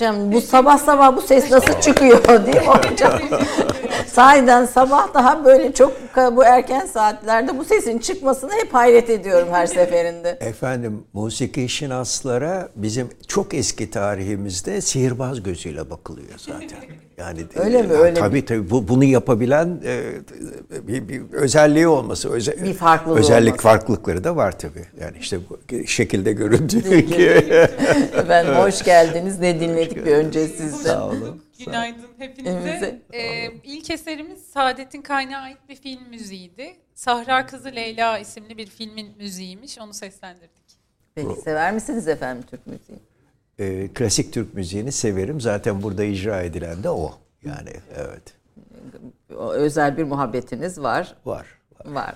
muhteşem. Bu sabah sabah bu ses nasıl çıkıyor değil mi hocam? Sahiden sabah daha böyle çok bu erken saatlerde bu sesin çıkmasına hep hayret ediyorum her seferinde. Efendim musiki şinaslara bizim çok eski tarihimizde sihirbaz gözüyle bakılıyor zaten. Yani Öyle mi? Öyle tabii tabii bu, bunu yapabilen e, bir, bir özelliği olması, öze, Bir farklılığı özellik olması. farklılıkları da var tabii. Yani işte bu şekilde göründüğü ki Efendim hoş geldiniz. Ne dinledik bir önce sizden. sağ olun. Günaydın hepinize. Ee, ilk eserimiz Saadet'in Kaynağı ait bir film müziğiydi. Sahra Kızı Leyla isimli bir filmin müziğiymiş. Onu seslendirdik. Peki sever misiniz efendim Türk müziği? E, klasik Türk müziğini severim. Zaten burada icra edilen de o. Yani evet Özel bir muhabbetiniz var. var. var. Var.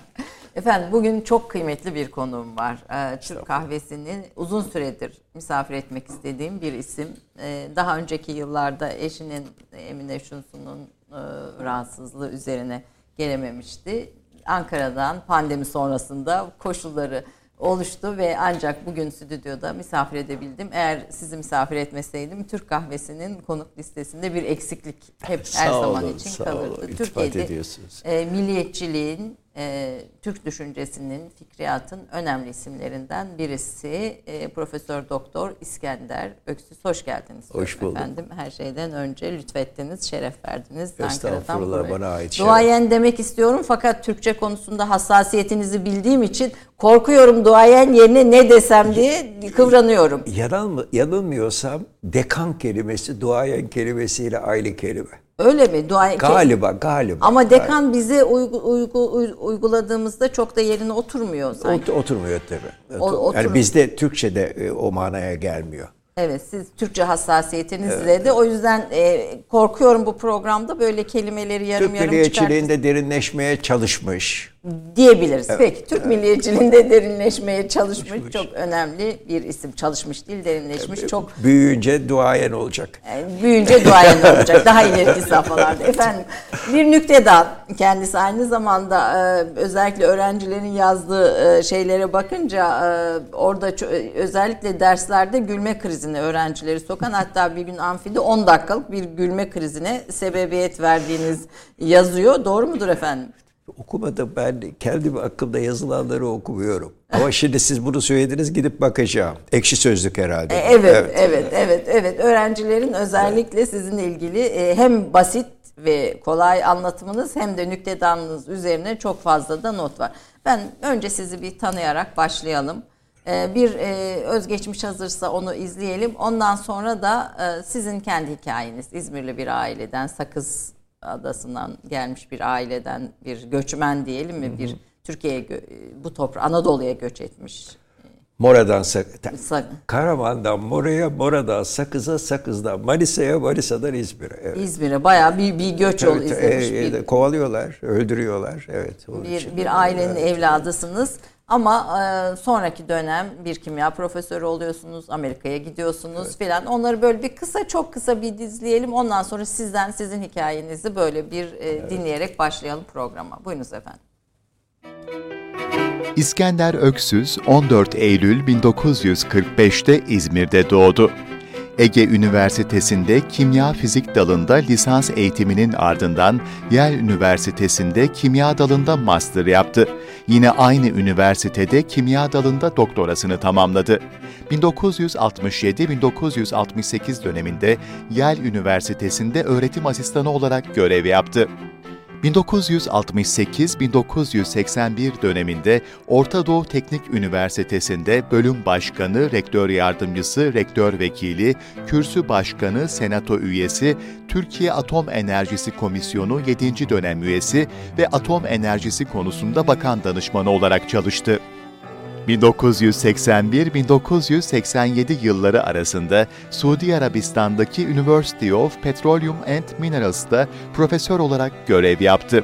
Efendim bugün çok kıymetli bir konuğum var. Ee, Türk kahvesinin uzun süredir misafir etmek istediğim bir isim. Ee, daha önceki yıllarda eşinin Emine Şunsu'nun e, rahatsızlığı üzerine gelememişti. Ankara'dan pandemi sonrasında koşulları oluştu ve ancak bugün stüdyoda misafir edebildim. Eğer sizi misafir etmeseydim Türk kahvesinin konuk listesinde bir eksiklik hep her Sağ zaman olun, için sağ kalırdı. olun. Ediyorsunuz. E, milliyetçiliğin, e, Türk düşüncesinin, fikriyatın önemli isimlerinden birisi e, Profesör Doktor İskender Öksüz. Hoş geldiniz. Hoş bulduk. Efendim her şeyden önce lütfettiniz, şeref verdiniz. Estağfurullah, bana ait şeref. Duayen demek istiyorum fakat Türkçe konusunda hassasiyetinizi bildiğim için korkuyorum duayen yerine ne desem diye kıvranıyorum. Yanılmı, yanılmıyorsam dekan kelimesi duayen kelimesiyle aynı kelime. Öyle mi? Duayen Galiba galiba. Ama dekan bize uygu, uygu, uy- uyguladığımızda çok da yerine oturmuyor sanki. Ot- oturmuyor tabii. O- oturmuyor. yani bizde Türkçe'de e, o manaya gelmiyor. Evet siz Türkçe hassasiyetinizle de o yüzden e, korkuyorum bu programda böyle kelimeleri yarım Türk yarım çıkart. milliyetçiliğinde derinleşmeye çalışmış. Diyebiliriz. Evet, Peki Türk evet. milliyetçiliğinde derinleşmeye çalışmış Çalışmış. çok önemli bir isim. Çalışmış değil derinleşmiş evet, çok. Büyüyünce duayen olacak. Yani büyüyünce duayen olacak. Daha ileriki safhalarda. Efendim bir nüktedan kendisi aynı zamanda e, özellikle öğrencilerin yazdığı e, şeylere bakınca e, orada özellikle derslerde gülme krizine öğrencileri sokan hatta bir gün amfide 10 dakikalık bir gülme krizine sebebiyet verdiğiniz yazıyor. Doğru mudur efendim? Okumadım ben kendi aklımda yazılanları okumuyorum. Ama şimdi siz bunu söylediniz gidip bakacağım. Ekşi sözlük herhalde. E, evet, evet, evet, evet, evet. Öğrencilerin özellikle evet. sizinle ilgili e, hem basit ve kolay anlatımınız hem de nüktedanınız üzerine çok fazla da not var. Ben önce sizi bir tanıyarak başlayalım. E, bir özgeçmiş hazırsa onu izleyelim. Ondan sonra da sizin kendi hikayeniz İzmirli bir aileden Sakız adasından gelmiş bir aileden bir göçmen diyelim mi? Bir Türkiye'ye bu toprağa Anadolu'ya göç etmiş. Mora'dan Sak Karaman'dan Mora'ya, Mora'dan Sakız'a, Sakız'dan Manisa'ya, Manisa'dan İzmir'e. Evet. İzmir'e bayağı bir, bir göç evet, ol izlemiş. E, bir, kovalıyorlar, öldürüyorlar. Evet. Bir, bir ailenin evet. evladısınız. Ama e, sonraki dönem bir kimya profesörü oluyorsunuz, Amerika'ya gidiyorsunuz evet. filan. Onları böyle bir kısa çok kısa bir dizleyelim. Ondan sonra sizden sizin hikayenizi böyle bir e, evet. dinleyerek başlayalım programa. Buyurunuz efendim. İskender Öksüz 14 Eylül 1945'te İzmir'de doğdu. Ege Üniversitesi'nde kimya fizik dalında lisans eğitiminin ardından Yale Üniversitesi'nde kimya dalında master yaptı. Yine aynı üniversitede kimya dalında doktorasını tamamladı. 1967-1968 döneminde Yale Üniversitesi'nde öğretim asistanı olarak görev yaptı. 1968-1981 döneminde Orta Doğu Teknik Üniversitesi'nde bölüm başkanı, rektör yardımcısı, rektör vekili, kürsü başkanı, senato üyesi, Türkiye Atom Enerjisi Komisyonu 7. dönem üyesi ve atom enerjisi konusunda bakan danışmanı olarak çalıştı. 1981-1987 yılları arasında Suudi Arabistan'daki University of Petroleum and Minerals'ta profesör olarak görev yaptı.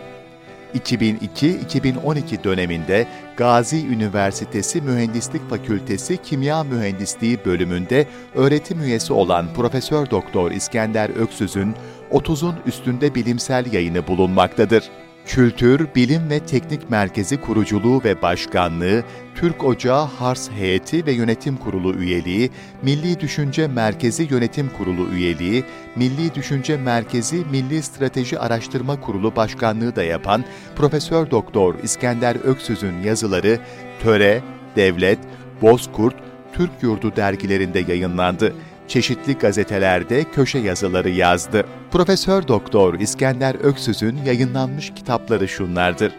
2002-2012 döneminde Gazi Üniversitesi Mühendislik Fakültesi Kimya Mühendisliği bölümünde öğretim üyesi olan Profesör Doktor İskender Öksüz'ün 30'un üstünde bilimsel yayını bulunmaktadır. Kültür, Bilim ve Teknik Merkezi kuruculuğu ve başkanlığı, Türk Ocağı Hars Heyeti ve Yönetim Kurulu üyeliği, Milli Düşünce Merkezi Yönetim Kurulu üyeliği, Milli Düşünce Merkezi Milli Strateji Araştırma Kurulu başkanlığı da yapan Profesör Doktor İskender Öksüz'ün yazıları Töre, Devlet, Bozkurt, Türk Yurdu dergilerinde yayınlandı çeşitli gazetelerde köşe yazıları yazdı. Profesör Doktor İskender Öksüz'ün yayınlanmış kitapları şunlardır.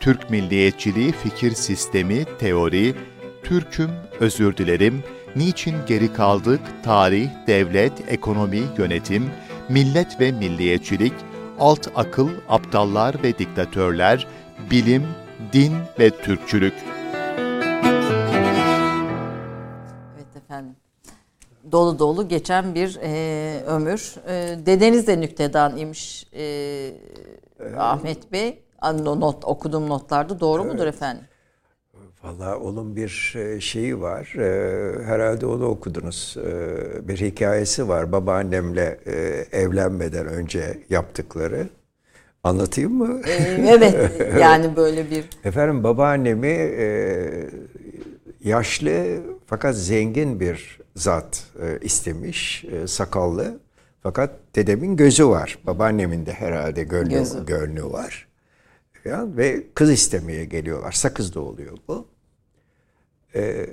Türk Milliyetçiliği Fikir Sistemi, Teori, Türk'üm, Özür Dilerim, Niçin Geri Kaldık, Tarih, Devlet, Ekonomi, Yönetim, Millet ve Milliyetçilik, Alt Akıl, Aptallar ve Diktatörler, Bilim, Din ve Türkçülük. Dolu dolu geçen bir e, ömür. E, dedeniz de nüktedan imiş e, evet. Ahmet Bey. Not, okuduğum notlarda doğru evet. mudur efendim? Valla onun bir e, şeyi var. E, herhalde onu okudunuz. E, bir hikayesi var. Babaannemle evlenmeden önce yaptıkları. Anlatayım mı? evet. Yani böyle bir... Efendim babaannemi yaşlı fakat zengin bir zat e, istemiş, e, sakallı. Fakat dedemin gözü var. Babaannemin de herhalde gönlü, Gözü. gönlü var. Ve kız istemeye geliyorlar. Sakız'da oluyor bu. E,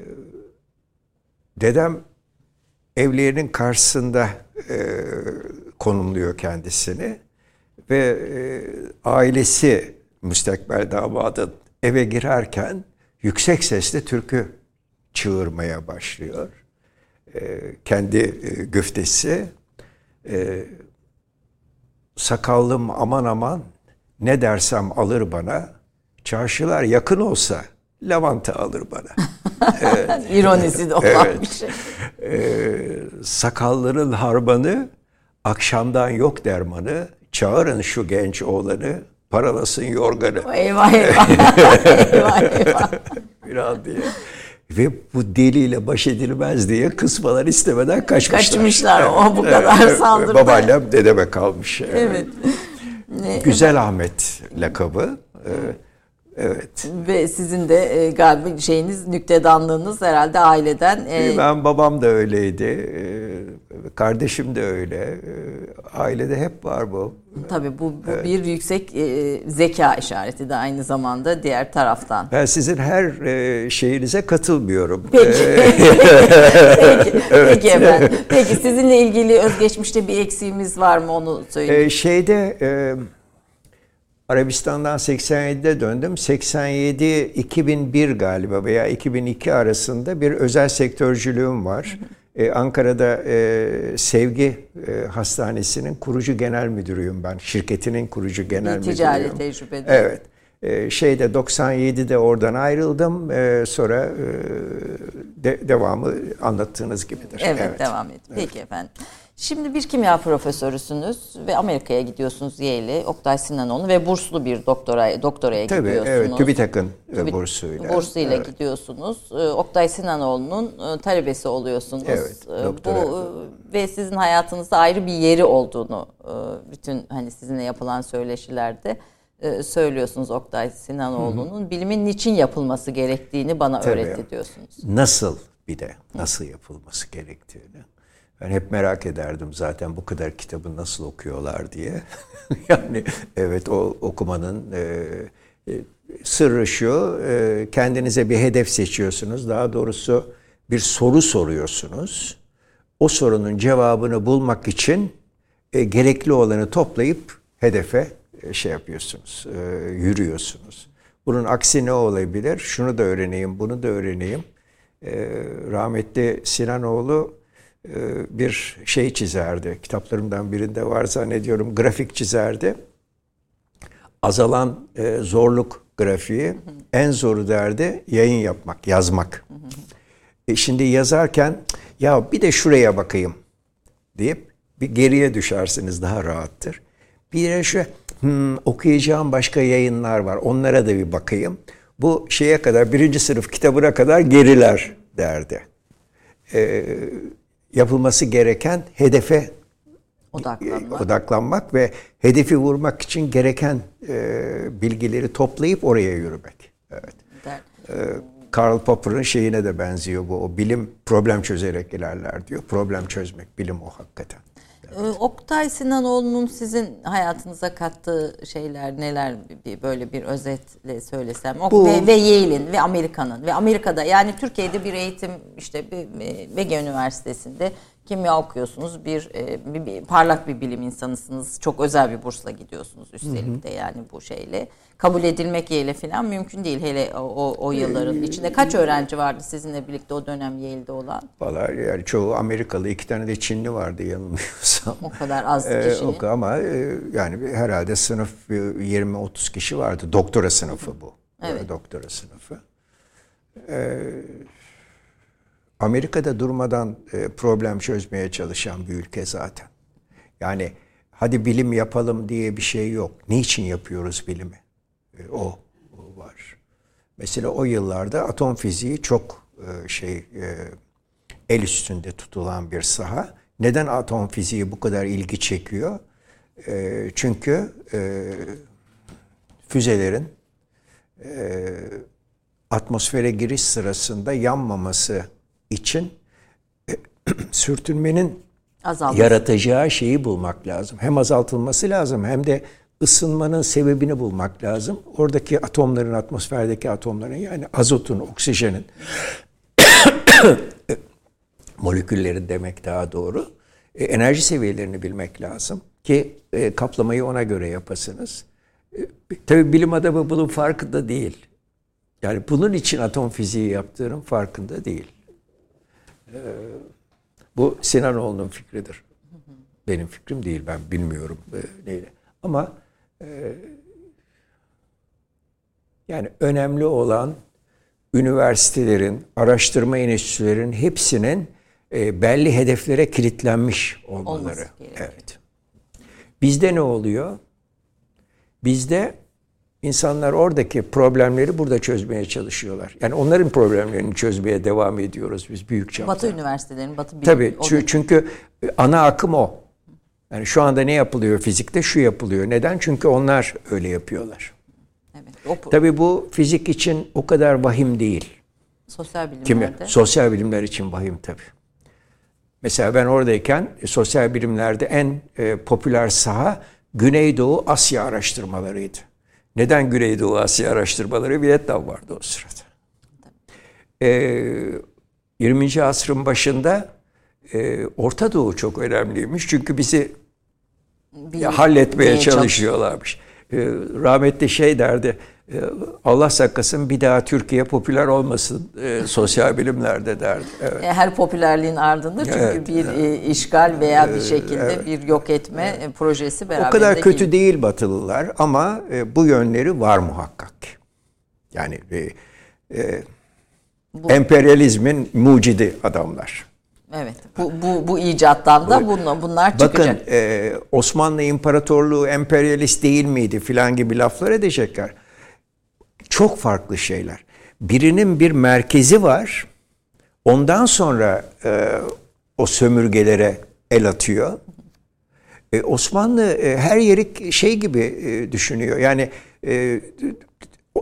dedem evlerinin karşısında e, konumluyor kendisini. Ve e, ailesi müstakbel damadın eve girerken yüksek sesle türkü çığırmaya başlıyor. E, kendi e, güftesi e, sakallım aman aman ne dersem alır bana çarşılar yakın olsa lavanta alır bana. evet. İronisi de olan evet. bir şey. Ee, sakalların harbanı akşamdan yok dermanı çağırın şu genç oğlanı Paralasın yorganı. Eyvah eyvah. eyvah eyvah. Biraz diye. Ve bu deliyle baş edilmez diye kısmalar istemeden kaçmışlar. Kaçmışlar. O bu kadar saldırdı. Babaannem dedeme kalmış. Evet. Güzel Ahmet lakabı. Ee, Evet. Ve sizin de e, galiba şeyiniz nüktedanlığınız herhalde aileden. E, ben babam da öyleydi. E, kardeşim de öyle. E, ailede hep var bu. Tabii bu, bu evet. bir yüksek e, zeka işareti de aynı zamanda diğer taraftan. Ben sizin her e, şeyinize katılmıyorum. Peki. peki, evet. peki efendim. Peki sizinle ilgili özgeçmişte bir eksiğimiz var mı onu söyleyin. E, şeyde... E, Arabistan'dan 87'de döndüm. 87-2001 galiba veya 2002 arasında bir özel sektörcülüğüm var. Ee, Ankara'da e, Sevgi e, Hastanesi'nin kurucu genel müdürüyüm ben. Şirketinin kurucu genel müdürüyüm. Ticari tecrübede. Evet. E, şeyde 97'de oradan ayrıldım. E, sonra e, de, devamı anlattığınız gibidir. Evet, evet. devam edin. Peki evet. efendim. Şimdi bir kimya profesörüsünüz ve Amerika'ya gidiyorsunuz Yale'e, Oktay Sinanoğlu ve burslu bir doktora doktoraya Tabii, gidiyorsunuz. Evet, TÜBİTAK'ın TÜBİ, bursuyla. Bursuyla evet. gidiyorsunuz. Ee, Oktay Sinanoğlu'nun e, talebesi oluyorsunuz. Evet, doktora. Bu e, ve sizin hayatınızda ayrı bir yeri olduğunu e, bütün hani sizinle yapılan söyleşilerde söylüyorsunuz Oktay Sinanoğlu'nun. Bilimin niçin yapılması gerektiğini bana Tabii. öğretti diyorsunuz. Nasıl bir de nasıl yapılması gerektiğini. Ben hep merak ederdim zaten bu kadar kitabı nasıl okuyorlar diye. yani evet o okumanın e, e, sırrı şu, e, kendinize bir hedef seçiyorsunuz. Daha doğrusu bir soru soruyorsunuz. O sorunun cevabını bulmak için e, gerekli olanı toplayıp hedefe e, şey yapıyorsunuz, e, yürüyorsunuz. Bunun aksi ne olabilir? Şunu da öğreneyim, bunu da öğreneyim. E, rahmetli Sinanoğlu bir şey çizerdi. Kitaplarımdan birinde var zannediyorum. Grafik çizerdi. Azalan e, zorluk grafiği. En zoru derdi yayın yapmak, yazmak. E şimdi yazarken ya bir de şuraya bakayım deyip bir geriye düşersiniz daha rahattır. Bir de şu hmm, okuyacağım başka yayınlar var. Onlara da bir bakayım. Bu şeye kadar birinci sınıf kitabına kadar geriler derdi. Ee, yapılması gereken hedefe odaklanmak, odaklanmak ve hedefi vurmak için gereken e, bilgileri toplayıp oraya yürümek. Evet. E, Karl Popper'ın şeyine de benziyor bu. O bilim problem çözerek ilerler diyor. Problem çözmek bilim o hakikaten. Evet. Oktay Sinanoğlu'nun sizin hayatınıza kattığı şeyler neler bir böyle bir özetle söylesem. Bu, ve, ve Yale'in ve Amerika'nın ve Amerika'da yani Türkiye'de bir eğitim işte bir, Ege Üniversitesi'nde kimya okuyorsunuz. Bir, e, bir, bir parlak bir bilim insanısınız. Çok özel bir bursla gidiyorsunuz üstelik de yani bu şeyle. Kabul edilmek Yale falan mümkün değil hele o, o yılların içinde. Kaç öğrenci vardı sizinle birlikte o dönem Yale'de olan? Valla yani çoğu Amerikalı, iki tane de Çinli vardı yanılmıyorsam. O kadar az ee. Ee, ama e, yani herhalde sınıf 20-30 kişi vardı. Doktora sınıfı bu. Evet. Doktora sınıfı. Ee, Amerika'da durmadan e, problem çözmeye çalışan bir ülke zaten. Yani hadi bilim yapalım diye bir şey yok. Niçin yapıyoruz bilimi? E, o, var. Mesela o yıllarda atom fiziği çok e, şey el üstünde tutulan bir saha. Neden atom fiziği bu kadar ilgi çekiyor? Çünkü füzelerin atmosfere giriş sırasında yanmaması için e, sürtünmenin Azalması. yaratacağı şeyi bulmak lazım. Hem azaltılması lazım hem de ısınmanın sebebini bulmak lazım. Oradaki atomların, atmosferdeki atomların yani azotun, oksijenin moleküllerin demek daha doğru. E, enerji seviyelerini bilmek lazım ki e, kaplamayı ona göre yapasınız. E, tabii bilim adamı bunun farkında değil. Yani bunun için atom fiziği yaptığının farkında değil. Ee, bu Sinanoğlu'nun fikridir. Benim fikrim değil, ben bilmiyorum e, neyle. Ama e, yani önemli olan üniversitelerin, araştırma enstitülerin hepsinin e, belli hedeflere kilitlenmiş olmaları. Evet. Bizde ne oluyor? Bizde İnsanlar oradaki problemleri burada çözmeye çalışıyorlar. Yani onların problemlerini çözmeye devam ediyoruz biz büyük çapta. Batı üniversitelerinin, Batı bilim. Tabii o çü- çünkü ana akım o. Yani şu anda ne yapılıyor fizikte? Şu yapılıyor. Neden? Çünkü onlar öyle yapıyorlar. Evet, o Tabii bu fizik için o kadar vahim değil. sosyal Kimi? bilimlerde. Sosyal bilimler için vahim tabii. Mesela ben oradayken e, sosyal bilimlerde en e, popüler saha Güneydoğu Asya araştırmalarıydı. Neden Güneydoğu Asya araştırmaları? Vietnam vardı o sırada. E, 20. asrın başında e, Orta Doğu çok önemliymiş. Çünkü bizi ya halletmeye çalışıyorlarmış. Ee, rahmetli şey derdi, Allah saklasın bir daha Türkiye popüler olmasın e, sosyal bilimlerde derdi. Evet. E, Her popülerliğin ardında çünkü Evet, bir e, işgal veya bir şekilde bir yok etme e, projesi beraberinde O kadar kötü geliyor. değil Batılılar ama e, bu yönleri var muhakkak. Yani e, e, emperyalizmin mucidi adamlar. Evet. Bu bu bu icattan da bunlar, bunlar Bakın çıkacak. e, Osmanlı İmparatorluğu emperyalist değil miydi filan gibi laflar edecekler. Çok farklı şeyler. Birinin bir merkezi var. Ondan sonra e, o sömürgelere el atıyor. E, Osmanlı e, her yeri şey gibi e, düşünüyor. Yani e,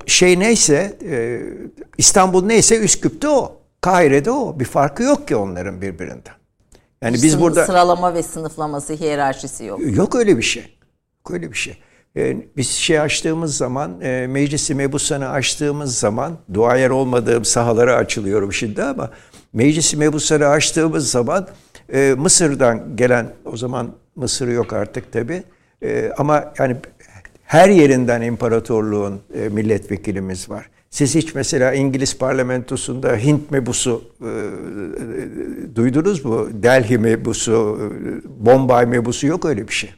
şey neyse e, İstanbul neyse Üsküp'te o. Kahire'de o. Bir farkı yok ki onların birbirinden. Yani biz Sın- burada sıralama ve sınıflaması, hiyerarşisi yok. Yok öyle bir şey. Yok öyle bir şey. Ee, biz şey açtığımız zaman, e, meclisi mebusanı açtığımız zaman, duayer olmadığım sahalara açılıyorum şimdi ama meclisi mebusanı açtığımız zaman e, Mısır'dan gelen, o zaman Mısır yok artık tabi ama yani her yerinden imparatorluğun e, milletvekilimiz var. Siz hiç mesela İngiliz parlamentosunda Hint mebusu e, e, duydunuz mu? Delhi mebusu, e, Bombay mebusu yok öyle bir şey.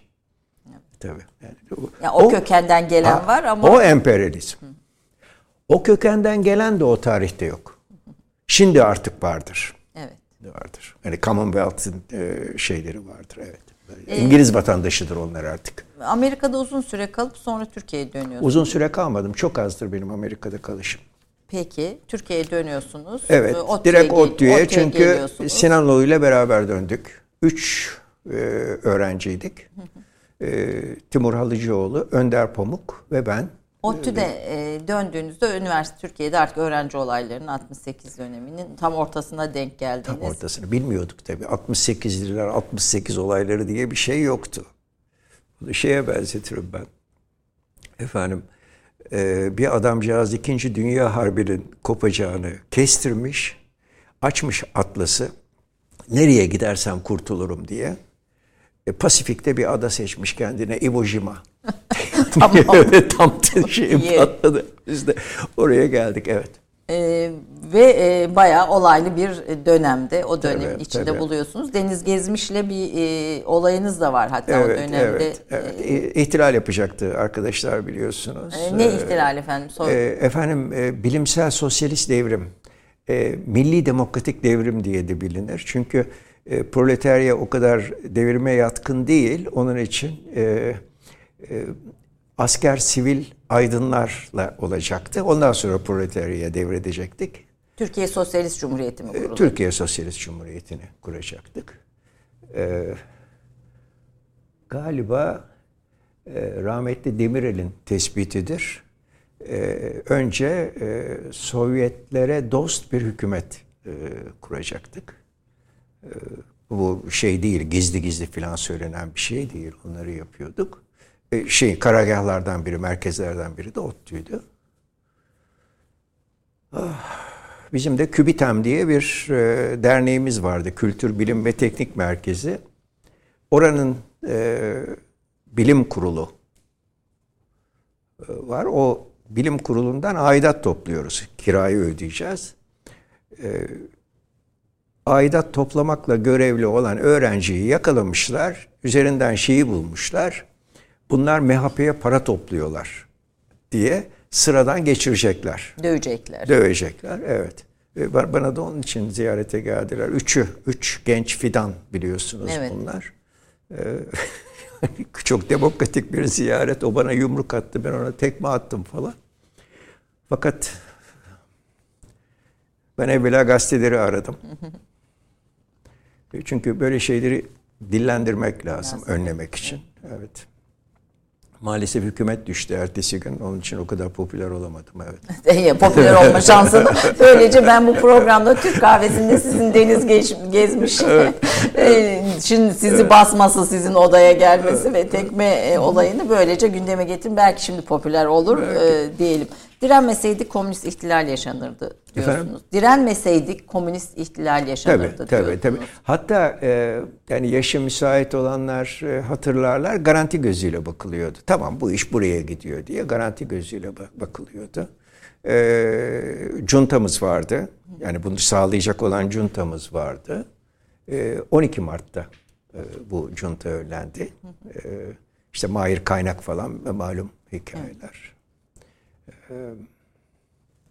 Tabii. Yani o, Ya o, kökenden gelen Ha, var ama O emperyalizm. O kökenden gelen de o tarihte yok. Şimdi artık vardır. evet. Vardır. Yani Commonwealth'ın e, şeyleri vardır. Evet. E, İngiliz vatandaşıdır onlar artık. Amerika'da uzun süre kalıp sonra Türkiye'ye dönüyorsunuz. Uzun süre kalmadım. Çok azdır benim Amerika'da kalışım. Peki Türkiye'ye dönüyorsunuz. Evet. Ee, ODTÜ'ye direkt ODTÜ'ye çünkü. Sinanoğlu ile beraber döndük. Üç e, öğrenciydik. E, Timur Halıcıoğlu, Önder Pamuk ve ben. ODTÜ'de e, döndüğünüzde üniversite Türkiye'de artık öğrenci olaylarının 68 döneminin tam ortasına denk geldiniz. Tam ortasını bilmiyorduk tabii. 68'liler, 68 olayları diye bir şey yoktu. Bunu şeye benzetirim ben. Efendim, e, bir adamcağız 2. Dünya Harbi'nin kopacağını kestirmiş, açmış atlası, nereye gidersem kurtulurum diye. E, Pasifik'te bir ada seçmiş kendine, Iwo Jima. Tamam. Tam şeyim patladı. Biz de oraya geldik, evet. Ee, ve e, bayağı olaylı bir dönemde o dönemin Tabii, içinde tabii. buluyorsunuz. Deniz Gezmiş'le bir e, olayınız da var hatta o Evet, dönemde. evet, evet. İ- İhtilal yapacaktı arkadaşlar biliyorsunuz. Ee, ne ihtilal efendim? Sor. E, efendim e, bilimsel sosyalist devrim, e, milli demokratik devrim diye de bilinir. Çünkü e, proletarya o kadar devrime yatkın değil. Onun için e, e, asker, sivil aydınlarla olacaktı. Ondan sonra proletaryaya devredecektik. Türkiye Sosyalist Cumhuriyeti mi E, kuruldu? Türkiye Sosyalist Cumhuriyeti'ni kuracaktık. E, galiba e, rahmetli Demirel'in tespitidir. E, önce e, Sovyetlere dost bir hükümet e, kuracaktık. E, bu şey değil, gizli gizli filan söylenen bir şey değil. Onları yapıyorduk. E, şey, karargahlardan biri, merkezlerden biri de ODTÜ'ydü. Bizim de KÜBİTEM diye bir e, derneğimiz vardı. Kültür, Bilim ve Teknik Merkezi. Oranın e, bilim kurulu e, var. O bilim kurulundan aidat topluyoruz. Kirayı ödeyeceğiz. E, aidat toplamakla görevli olan öğrenciyi yakalamışlar. Üzerinden şeyi bulmuşlar. Bunlar MHP'ye para topluyorlar diye sıradan geçirecekler. Dövecekler. Dövecekler, evet. Ve ba- Bana da onun için ziyarete geldiler. Üçü, üç genç fidan biliyorsunuz Evet. bunlar. çok demokratik bir ziyaret. O bana yumruk attı, ben ona tekme attım falan. Fakat ben evvela gazeteleri aradım. Çünkü böyle şeyleri dillendirmek lazım, lazım. önlemek için. Evet. Maalesef hükümet düştü ertesi gün. Onun için o kadar popüler olamadım. Evet. popüler olma şansın. Böylece ben bu programda Türk kahvesinde sizin deniz geç, gezmiş. Evet. şimdi sizi evet. basması, sizin odaya gelmesi evet. ve tekme e, olayını böylece gündeme getirin. Belki şimdi popüler olur e, diyelim. Direnmeseydik komünist ihtilal yaşanırdı diyorsunuz. Efendim? Direnmeseydik komünist ihtilal yaşanırdı tabii, tabii, diyorsunuz. Tabii. Hatta e, yani yaşı müsait olanlar e, hatırlarlar garanti gözüyle bakılıyordu. Tamam bu iş buraya gidiyor diye garanti gözüyle bakılıyordu. E, cuntamız vardı. Yani bunu sağlayacak olan cuntamız vardı. E, 12 Mart'ta e, bu junta önlendi. E, işte Mahir Kaynak falan malum hikayeler.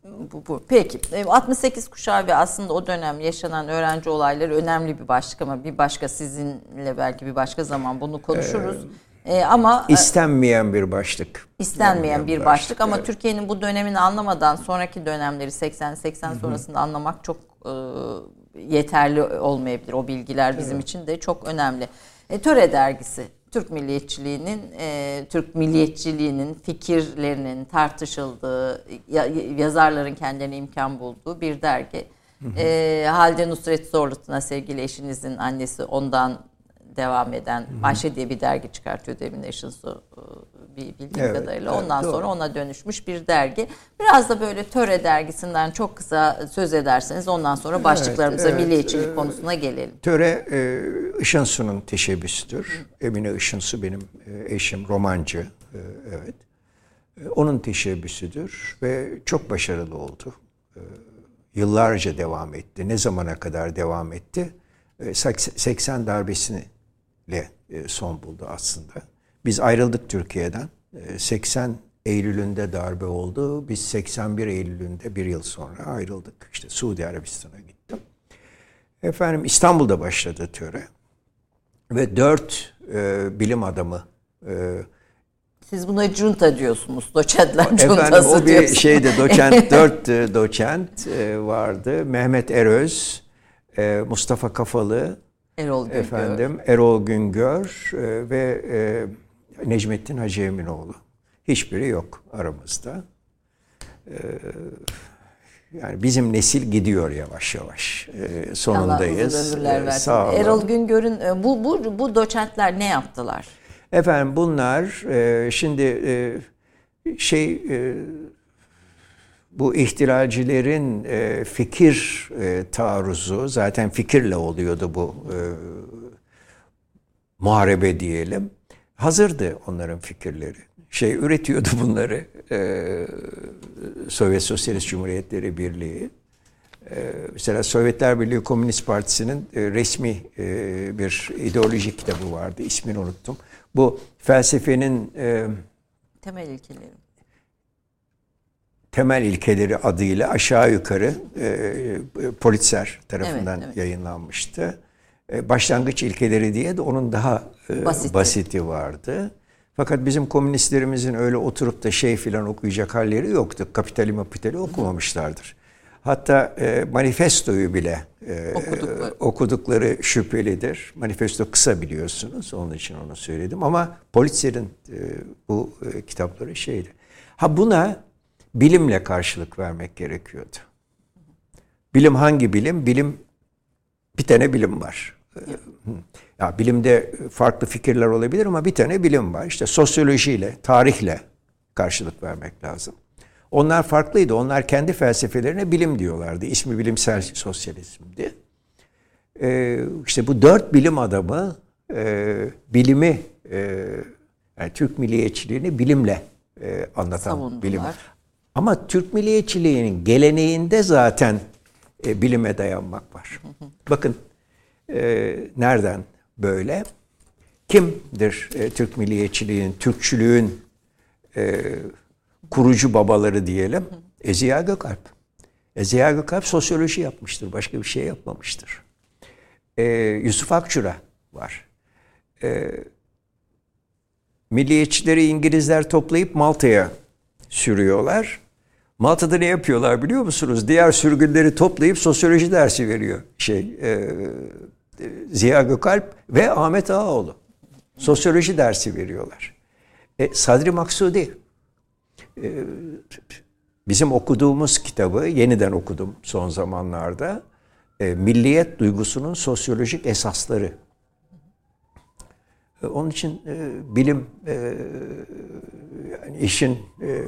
Bu, bu. Peki 68 kuşağı ve aslında o dönem yaşanan öğrenci olayları önemli bir başlık ama bir başka sizinle belki bir başka zaman bunu konuşuruz. Ee, ee, ama istenmeyen bir başlık. İstenmeyen bir başlık, başlık ama evet. Türkiye'nin bu dönemini anlamadan sonraki dönemleri 80 80 sonrasında anlamak çok e, yeterli olmayabilir. O bilgiler bizim evet. için de çok önemli. E, Töre dergisi Türk milliyetçiliğinin, e, Türk milliyetçiliğinin fikirlerinin tartışıldığı, ya, yazarların kendilerine imkan bulduğu bir dergi. E, Halide Nusret Zorlutu'na sevgili eşinizin annesi ondan devam eden. Ayşe diye bir dergi çıkartıyor Demin bir bildiğim evet, kadarıyla. Ondan evet, sonra ona dönüşmüş bir dergi. Biraz da böyle Töre dergisinden çok kısa söz ederseniz ondan sonra başlıklarımıza evet, milliyetçilik evet, konusuna gelelim. Töre e, Işınsu'nun teşebbüsüdür. Emine Işınsu benim e, eşim, romancı. E, evet. E, onun teşebbüsüdür ve çok başarılı oldu. E, yıllarca devam etti. Ne zamana kadar devam etti? E, 80 darbesini son buldu aslında. Biz ayrıldık Türkiye'den. 80 ee, Eylül'ünde darbe oldu. Biz 81 Eylül'ünde bir yıl sonra ayrıldık. İşte Suudi Arabistan'a gittim. Efendim İstanbul'da başladı töre. Ve dört e, bilim adamı e, siz buna junta diyorsunuz. Doçentler cuntası Efendim o bir diyorsunuz. şeyde doçent, dört e, doçent e, vardı. Mehmet Eröz, e, Mustafa Kafalı, Erol Güngör. Efendim Erol Güngör ve Necmettin Hacı Eminoğlu. Hiçbiri yok aramızda. Ee, yani bizim nesil gidiyor yavaş yavaş. Ee, sonundayız. Ee, sağ olun. Erol Güngör'ün e, bu, bu, bu doçentler ne yaptılar? Efendim bunlar e, şimdi e, şey bu ihtilalcilerin fikir taarruzu zaten fikirle oluyordu bu muharebe diyelim hazırdı onların fikirleri. Şey üretiyordu bunları e, Sovyet Sosyalist Cumhuriyetleri Birliği. E, mesela Sovyetler Birliği Komünist Partisi'nin e, resmi e, bir ideoloji kitabı vardı. İsmini unuttum. Bu felsefenin e, temel ilkeleri temel ilkeleri adıyla aşağı yukarı e, Politzer tarafından evet, evet. yayınlanmıştı. E, başlangıç ilkeleri diye de onun daha e, basiti. basiti vardı. Fakat bizim komünistlerimizin öyle oturup da şey filan okuyacak halleri yoktu. Kapitali mapitali okumamışlardır. Hatta e, manifestoyu bile e, okudukları. okudukları şüphelidir. Manifesto kısa biliyorsunuz. Onun için onu söyledim. Ama Politzer'in e, bu e, kitapları şeydi. Ha buna bilimle karşılık vermek gerekiyordu. Bilim hangi bilim? Bilim bir tane bilim var. Ya bilimde farklı fikirler olabilir ama bir tane bilim var. İşte sosyolojiyle, tarihle karşılık vermek lazım. Onlar farklıydı. Onlar kendi felsefelerine bilim diyorlardı. İsmi bilimsel sosyalizmdi. Ee, işte bu dört bilim adamı e, bilimi, e, yani Türk milliyetçiliğini bilimle e, anlatan Savundular. bilim. Ama Türk milliyetçiliğinin geleneğinde zaten e, bilime dayanmak var. Bakın e, nereden böyle? Kimdir e, Türk milliyetçiliğin, Türkçülüğün e, kurucu babaları diyelim? Eziya Gökalp. Eziya Gökalp sosyoloji yapmıştır. Başka bir şey yapmamıştır. E, Yusuf Akçura var. e, milliyetçileri İngilizler toplayıp Malta'ya sürüyorlar. Malta'da ne yapıyorlar biliyor musunuz? Diğer sürgünleri toplayıp sosyoloji dersi veriyor şey e, Ziya Gökalp ve Ahmet Ağaoğlu. Sosyoloji dersi veriyorlar. E, Sadri Maksudi e, bizim okuduğumuz kitabı yeniden okudum son zamanlarda. E, milliyet duygusunun sosyolojik esasları. E, onun için e, bilim e, yani işin e,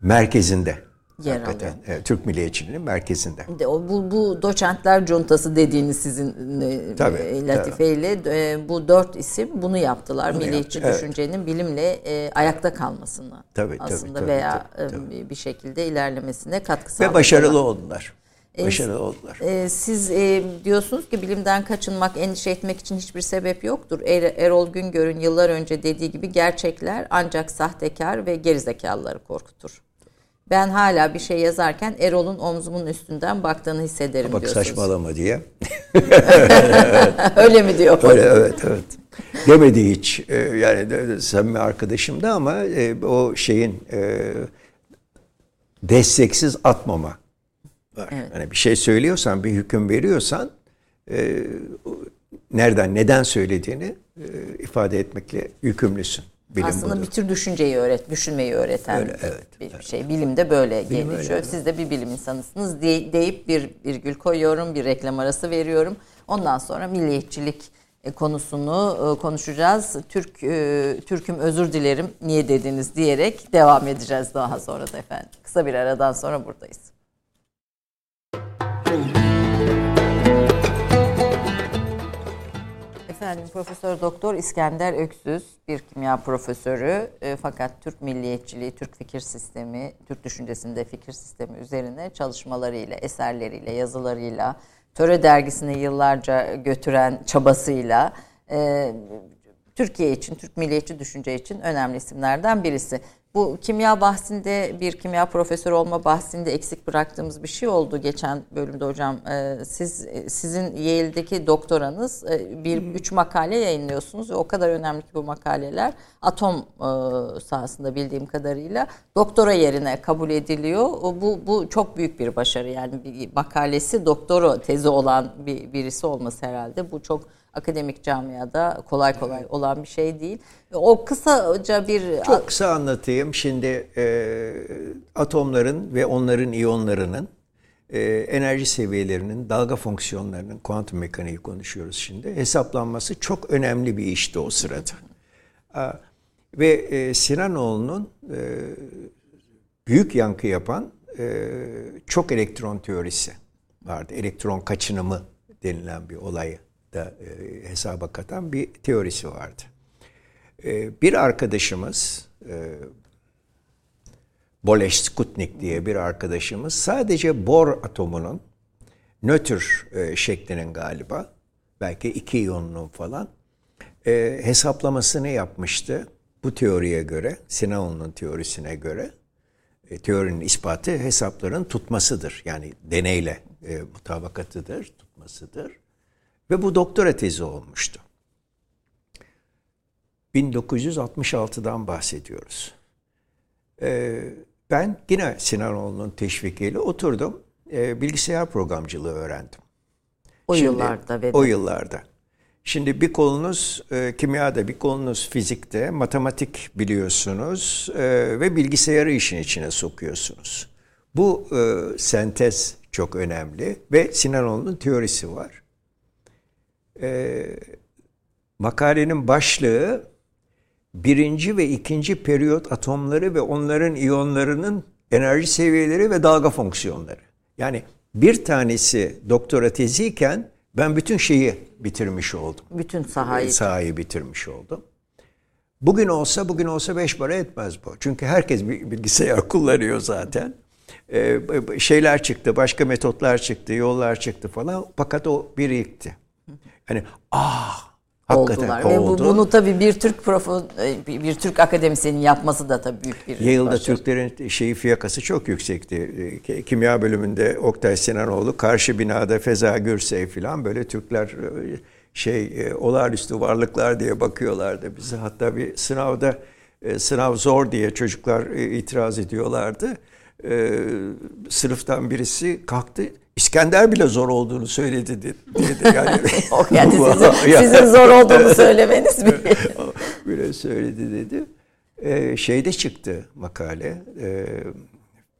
merkezinde. Yer Hakikaten. Evet, Türk milliyetçiliğinin merkezinde. De o bu, bu doçentler cuntası dediğiniz sizin e, Tabii, e, latifeyle e, bu dört isim bunu yaptılar. Milliyetçi yaptı, evet. düşüncenin bilimle e, ayakta kalmasını Tabii, tabii, aslında tabii, veya tabii, e, tabii. bir- şekilde ilerlemesine katkı Ve sağladılar. başarılı oldular. Başarılı oldular. E, siz e, diyorsunuz ki bilimden kaçınmak, endişe etmek için hiçbir sebep yoktur. Er- Erol Güngör'ün yıllar önce dediği gibi gerçekler ancak sahtekar ve gerizekalıları korkutur. Ben hala bir şey yazarken Erol'un omzumun üstünden baktığını hissederim Bak diyorsunuz. saçmalama diye. Öyle mi diyor? Öyle evet evet. Demedi hiç. Ee, yani samimi arkadaşım da ama e, o şeyin e, desteksiz atmama var. Hani bir şey söylüyorsan, bir hüküm veriyorsan e, nereden, neden söylediğini ifade etmekle yükümlüsün. Bilim Aslında bunu. bir tür düşünceyi öğret, düşünmeyi öğreten Öyle, evet, bir şey. Bilimde böyle gelişiyor. öyle. Siz de bir bilim insanısınız diye- deyip bir virgül koyuyorum, bir reklam arası veriyorum. Ondan sonra milliyetçilik e, konusunu e, konuşacağız. Türk e, Türk'üm özür dilerim niye dediniz diyerek devam edeceğiz daha sonra da efendim. Kısa bir aradan sonra buradayız. Efendim Profesör Doktor İskender Öksüz bir kimya profesörü e, fakat Türk milliyetçiliği, Türk fikir sistemi, Türk düşüncesinde fikir sistemi üzerine çalışmalarıyla, eserleriyle, yazılarıyla, Töre dergisine yıllarca götüren çabasıyla e, Türkiye için, Türk milliyetçi düşünce için önemli isimlerden birisi. Bu kimya bahsinde bir kimya profesörü olma bahsinde eksik bıraktığımız bir şey oldu geçen bölümde hocam. Ee, siz sizin Yale'deki doktoranız e, bir üç makale yayınlıyorsunuz ve o kadar önemli ki bu makaleler atom e, sahasında bildiğim kadarıyla doktora yerine kabul ediliyor. Bu bu çok büyük bir başarı yani bir makalesi doktora tezi olan bir birisi olması herhalde. Bu çok akademik camiada kolay kolay olan bir şey değil. O kısaca bir Çok kısa anlatayım. Şimdi e, atomların ve onların iyonlarının e, enerji seviyelerinin, dalga fonksiyonlarının, kuantum mekaniği konuşuyoruz şimdi. Hesaplanması çok önemli bir işti o sırada. A, ve e, Sinanoğlu'nun e, büyük yankı yapan e, çok elektron teorisi vardı. Elektron kaçınımı denilen bir olayı da e, hesaba katan bir teorisi vardı. E, bir arkadaşımız e, Boleş Skutnik diye bir arkadaşımız sadece bor atomunun nötr e, şeklinin galiba belki iki iyonunun falan hesaplamasını yapmıştı. Bu teoriye göre, Sinanoğlu'nun teorisine göre teorinin ispatı hesapların tutmasıdır. Yani deneyle mutabakatıdır, tutmasıdır. Ve bu doktora tezi olmuştu. 1966'dan bahsediyoruz. Ee, ben yine Sinanoğlu'nun teşvikiyle oturdum. Ee, bilgisayar programcılığı öğrendim. o Şimdi- yıllarda ve O yıllarda. Şimdi bir kolunuz e, kimyada, bir kolunuz fizikte, matematik biliyorsunuz e, ve bilgisayarı işin içine sokuyorsunuz. Bu e, sentez çok önemli ve Sinanoğlu'nun teorisi var. E, makalenin başlığı birinci ve ikinci periyot atomları ve onların iyonlarının enerji seviyeleri ve dalga fonksiyonları. Yani bir tanesi doktora teziyken ben bütün şeyi bitirmiş oldum. bütün sahayı Sahayı bitirmiş oldum. Bugün olsa bugün olsa beş para etmez bu. Çünkü herkes bilgisayar kullanıyor zaten. Ee, şeyler çıktı, başka metotlar çıktı, yollar çıktı falan. Fakat o birikti. Yani ah hakikaten oldular. Ve bu, bunu tabii bir Türk profo, e, bir, Türk akademisyenin yapması da tabii büyük bir Yale'da başarı. Türklerin şeyi fiyakası çok yüksekti. Ee, Kimya bölümünde Oktay Sinanoğlu, karşı binada Feza Gürsey falan böyle Türkler şey e, olağanüstü varlıklar diye bakıyorlardı bize. Hatta bir sınavda e, sınav zor diye çocuklar e, itiraz ediyorlardı. E, sınıftan birisi kalktı. İskender bile zor olduğunu söyledi dedi. Yani, yani sizin, sizin zor olduğunu söylemeniz mi? bile söyledi dedi. Ee, şeyde çıktı makale. E,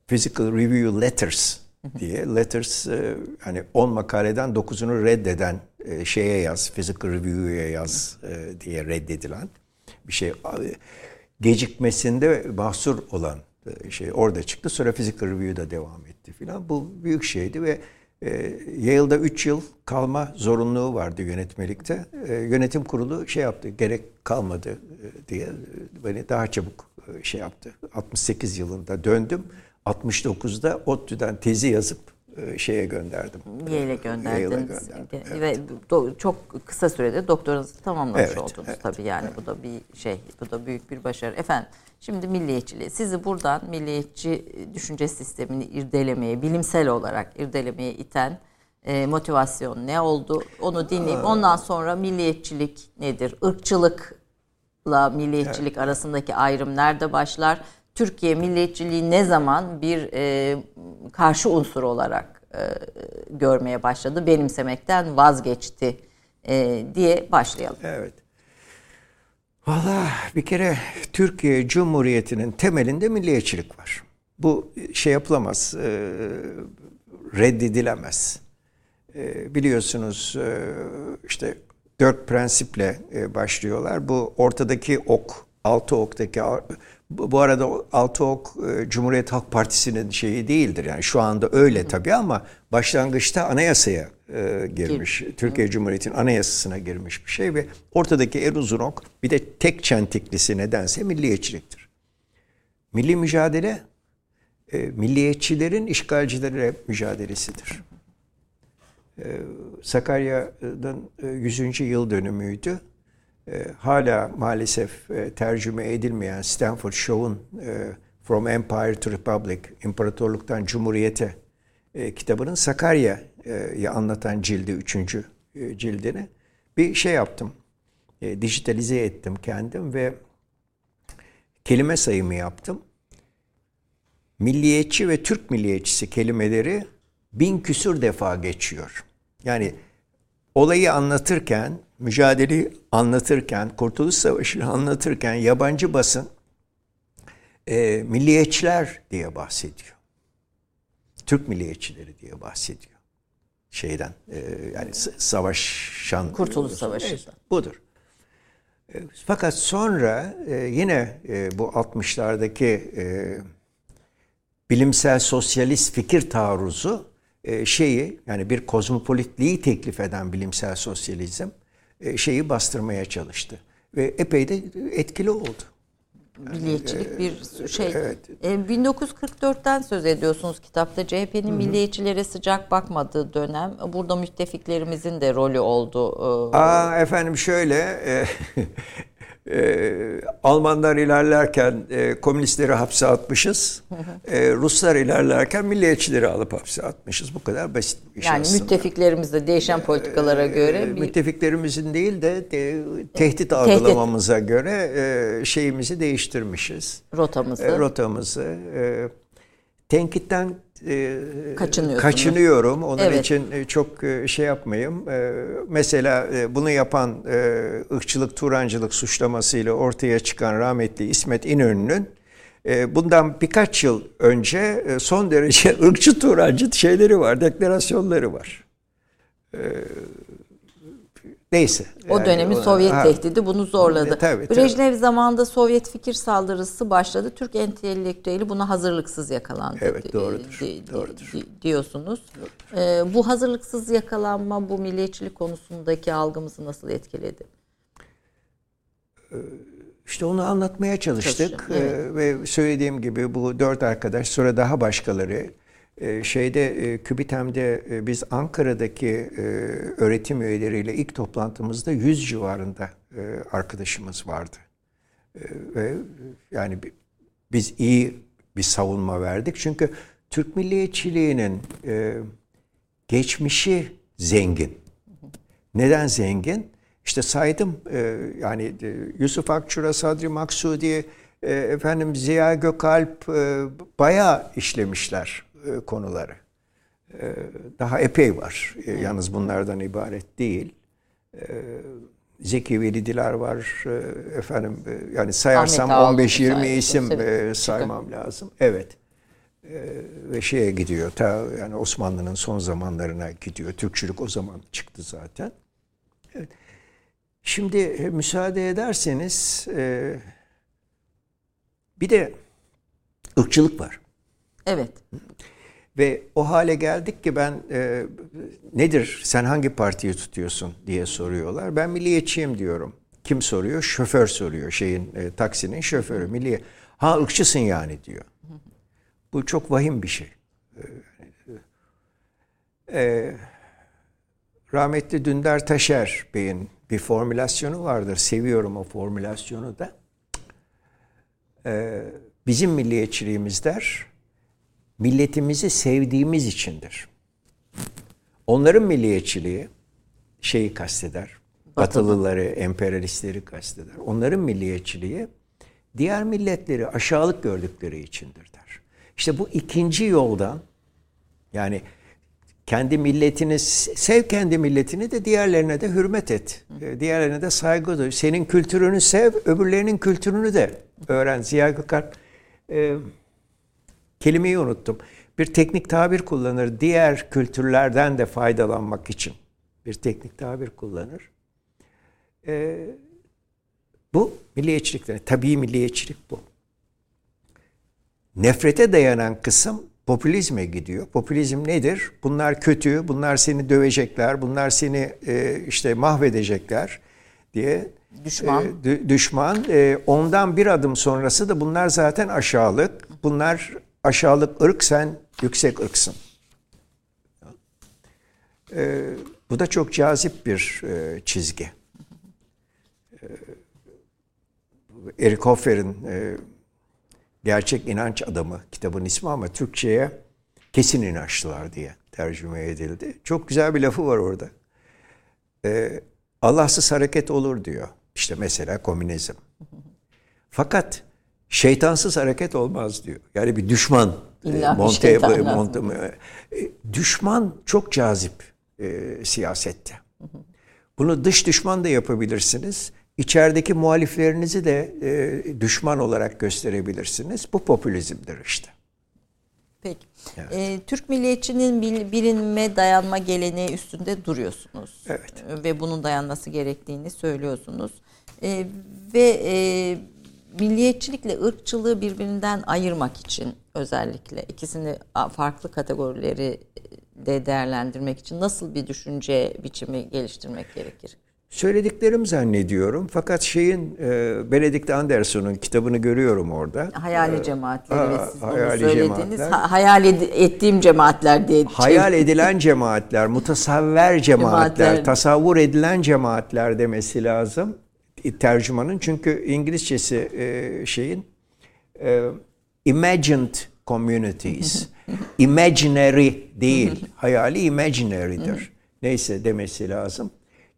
Physical Review Letters diye. Letters e, hani 10 makaleden 9'unu reddeden e, şeye yaz, Physical Review'ya yaz e, diye reddedilen bir şey. Gecikmesinde mahsur olan şey orada çıktı. Sonra Physical Review'da devam etti filan. Bu büyük şeydi ve e, Yale'da 3 yıl kalma zorunluluğu vardı yönetmelikte. E, yönetim kurulu şey yaptı, gerek kalmadı e, diye e, beni daha çabuk e, şey yaptı. 68 yılında döndüm. 69'da ODTÜ'den tezi yazıp e, şeye gönderdim. Yale'e gönderdiniz. Evet. Ve do, çok kısa sürede doktoranızı tamamlamış evet, oldunuz evet, tabii yani evet. bu da bir şey, bu da büyük bir başarı. Efendim şimdi milliyetçiliği, sizi buradan milliyetçi düşünce sistemini irdelemeye, bilimsel olarak irdelemeye iten e, motivasyon ne oldu? Onu dinleyeyim. Ondan sonra milliyetçilik nedir? Irkçılıkla milliyetçilik evet. arasındaki ayrım nerede başlar? Türkiye milliyetçiliği ne zaman bir e, karşı unsur olarak e, görmeye başladı, benimsemekten vazgeçti e, diye başlayalım. Evet. Valla bir kere Türkiye Cumhuriyeti'nin temelinde milliyetçilik var. Bu şey yapılamaz, e, reddedilemez. E, biliyorsunuz e, işte dört prensiple e, başlıyorlar. Bu ortadaki ok, altı oktaki bu arada Altıok e, Cumhuriyet Halk Partisi'nin şeyi değildir. Yani şu anda öyle tabii ama başlangıçta anayasaya e, girmiş. Türkiye Cumhuriyeti'nin anayasasına girmiş bir şey ve ortadaki en uzun ok bir de tek çentiklisi nedense milliyetçiliktir. Milli mücadele e, milliyetçilerin işgalcilere mücadelesidir. E, Sakarya'nın 100. yıl dönümüydü e, hala maalesef e, tercüme edilmeyen Stanford Shaw'un e, From Empire to Republic, İmparatorluktan Cumhuriyete e, kitabının Sakarya'yı anlatan cildi, üçüncü cildini bir şey yaptım. E, dijitalize ettim kendim ve kelime sayımı yaptım. Milliyetçi ve Türk milliyetçisi kelimeleri bin küsür defa geçiyor. Yani olayı anlatırken mücadeleyi anlatırken, Kurtuluş Savaşı'nı anlatırken yabancı basın e, milliyetçiler diye bahsediyor. Türk milliyetçileri diye bahsediyor. Şeyden e, yani savaşan Kurtuluş Savaşı. Evet, budur. E, fakat sonra e, yine e, bu 60'lardaki e, bilimsel sosyalist fikir taarruzu e, şeyi yani bir kozmopolitliği teklif eden bilimsel sosyalizm e, şeyi bastırmaya çalıştı. Ve epey de etkili oldu. Milliyetçilik yani, bir şey. Evet. 1944'ten söz ediyorsunuz kitapta. CHP'nin milliyetçilere sıcak bakmadığı dönem. Burada müttefiklerimizin de rolü oldu. Aa, efendim şöyle e, Almanlar ilerlerken e, komünistleri hapse atmışız. E, Ruslar ilerlerken milliyetçileri alıp hapse atmışız. Bu kadar basit bir şey Yani aslında. müttefiklerimizde değişen politikalara e, göre. Bir... Müttefiklerimizin değil de, de tehdit algılamamıza tehdit. göre e, şeyimizi değiştirmişiz. Rotamızı. E, rotamızı. E, tenkitten e, kaçınıyorum. Onun evet. için e, çok e, şey yapmayayım. Mesela bunu yapan ırkçılık, turancılık suçlamasıyla ortaya çıkan rahmetli İsmet İnönü'nün bundan birkaç yıl önce son derece ırkçı, turancı şeyleri var, deklarasyonları var. Neyse. O yani dönemin Sovyet ha, tehdidi bunu zorladı. Tabii, tabii. Brejnev zamanında Sovyet fikir saldırısı başladı. Türk entelektüeli buna hazırlıksız yakalandı. Evet doğrudur. Di, doğrudur. Di, diyorsunuz. Doğrudur. Ee, bu hazırlıksız yakalanma bu milliyetçilik konusundaki algımızı nasıl etkiledi? Ee, işte onu anlatmaya çalıştık. Evet. Ee, ve söylediğim gibi bu dört arkadaş sonra daha başkaları şeyde e, KÜBİTEM'de e, biz Ankara'daki e, öğretim üyeleriyle ilk toplantımızda 100 civarında arkadaşımız vardı. Ve yani biz iyi bir savunma verdik. Çünkü Türk milliyetçiliğinin geçmişi zengin. Neden zengin? İşte saydım yani Yusuf Akçura, Sadri Maksudi, efendim Ziya Gökalp bayağı işlemişler konuları. E, daha epey var. E, yalnız bunlardan ibaret değil. E, Zeki Velidiler var. E, efendim e, yani sayarsam Ahmet Ağaoğlu 15-20 sayesinde isim tabii. e, saymam lazım. Evet. E, ve şeye gidiyor. Ta yani Osmanlı'nın son zamanlarına gidiyor. Türkçülük o zaman çıktı zaten. Evet. Şimdi e, müsaade ederseniz e, bir de ırkçılık var. Evet. Ve o hale geldik ki ben e, nedir sen hangi partiyi tutuyorsun diye soruyorlar. Ben milliyetçiyim diyorum. Kim soruyor? Şoför soruyor şeyin e, taksinin şoförü. Milliye. Ha ırkçısın yani diyor. Bu çok vahim bir şey. E, e, rahmetli Dündar Taşer Bey'in bir formülasyonu vardır. Seviyorum o formülasyonu da. E, bizim milliyetçiliğimiz der milletimizi sevdiğimiz içindir. Onların milliyetçiliği şeyi kasteder. Batılıları, emperyalistleri kasteder. Onların milliyetçiliği diğer milletleri aşağılık gördükleri içindir der. İşte bu ikinci yoldan yani kendi milletini sev kendi milletini de diğerlerine de hürmet et. E, Diğerlerine de saygı duy. Senin kültürünü sev, öbürlerinin kültürünü de öğren. Ziya Gökalp e, kelimeyi unuttum. Bir teknik tabir kullanır. Diğer kültürlerden de faydalanmak için bir teknik tabir kullanır. Ee, bu milliyetçilikler. Tabii milliyetçilik bu. Nefrete dayanan kısım popülizme gidiyor. Popülizm nedir? Bunlar kötü, bunlar seni dövecekler, bunlar seni e, işte mahvedecekler diye Düşman. e, dü- düşman. E, ondan bir adım sonrası da bunlar zaten aşağılık. Bunlar aşağılık ırk, sen yüksek ırksın. E, bu da çok cazip bir e, çizgi. E, Eric Hoffer'in e, Gerçek İnanç Adamı kitabın ismi ama Türkçe'ye kesin inançlılar diye tercüme edildi. Çok güzel bir lafı var orada. E, Allahsız hareket olur diyor. İşte mesela komünizm. Fakat şeytansız hareket olmaz diyor. Yani bir düşman e, İlla monte, şeytan monte- e, düşman çok cazip e, siyasette. Bunu dış düşman da yapabilirsiniz. İçerideki muhaliflerinizi de e, düşman olarak gösterebilirsiniz. Bu popülizmdir işte. Peki. Ee, Türk milliyetçinin bil- bilinme dayanma geleneği üstünde duruyorsunuz. Evet. Ee, Ve bunun dayanması gerektiğini söylüyorsunuz. Ee, ve e, milliyetçilikle ırkçılığı birbirinden ayırmak için özellikle ikisini farklı kategorileri de değerlendirmek için nasıl bir düşünce biçimi geliştirmek gerekir? Söylediklerim zannediyorum. Fakat şeyin e, Benedict Anderson'un kitabını görüyorum orada. Hayali cemaatleri Aa, ve siz bunu hayali söylediğiniz ha- hayal ed- ettiğim cemaatler diye Hayal edilen cemaatler, mutasavver cemaatler, Cemaatler. tasavvur edilen cemaatler demesi lazım tercümanın. Çünkü İngilizcesi e, şeyin e, imagined communities, imaginary değil, hayali imaginary'dir. Neyse demesi lazım.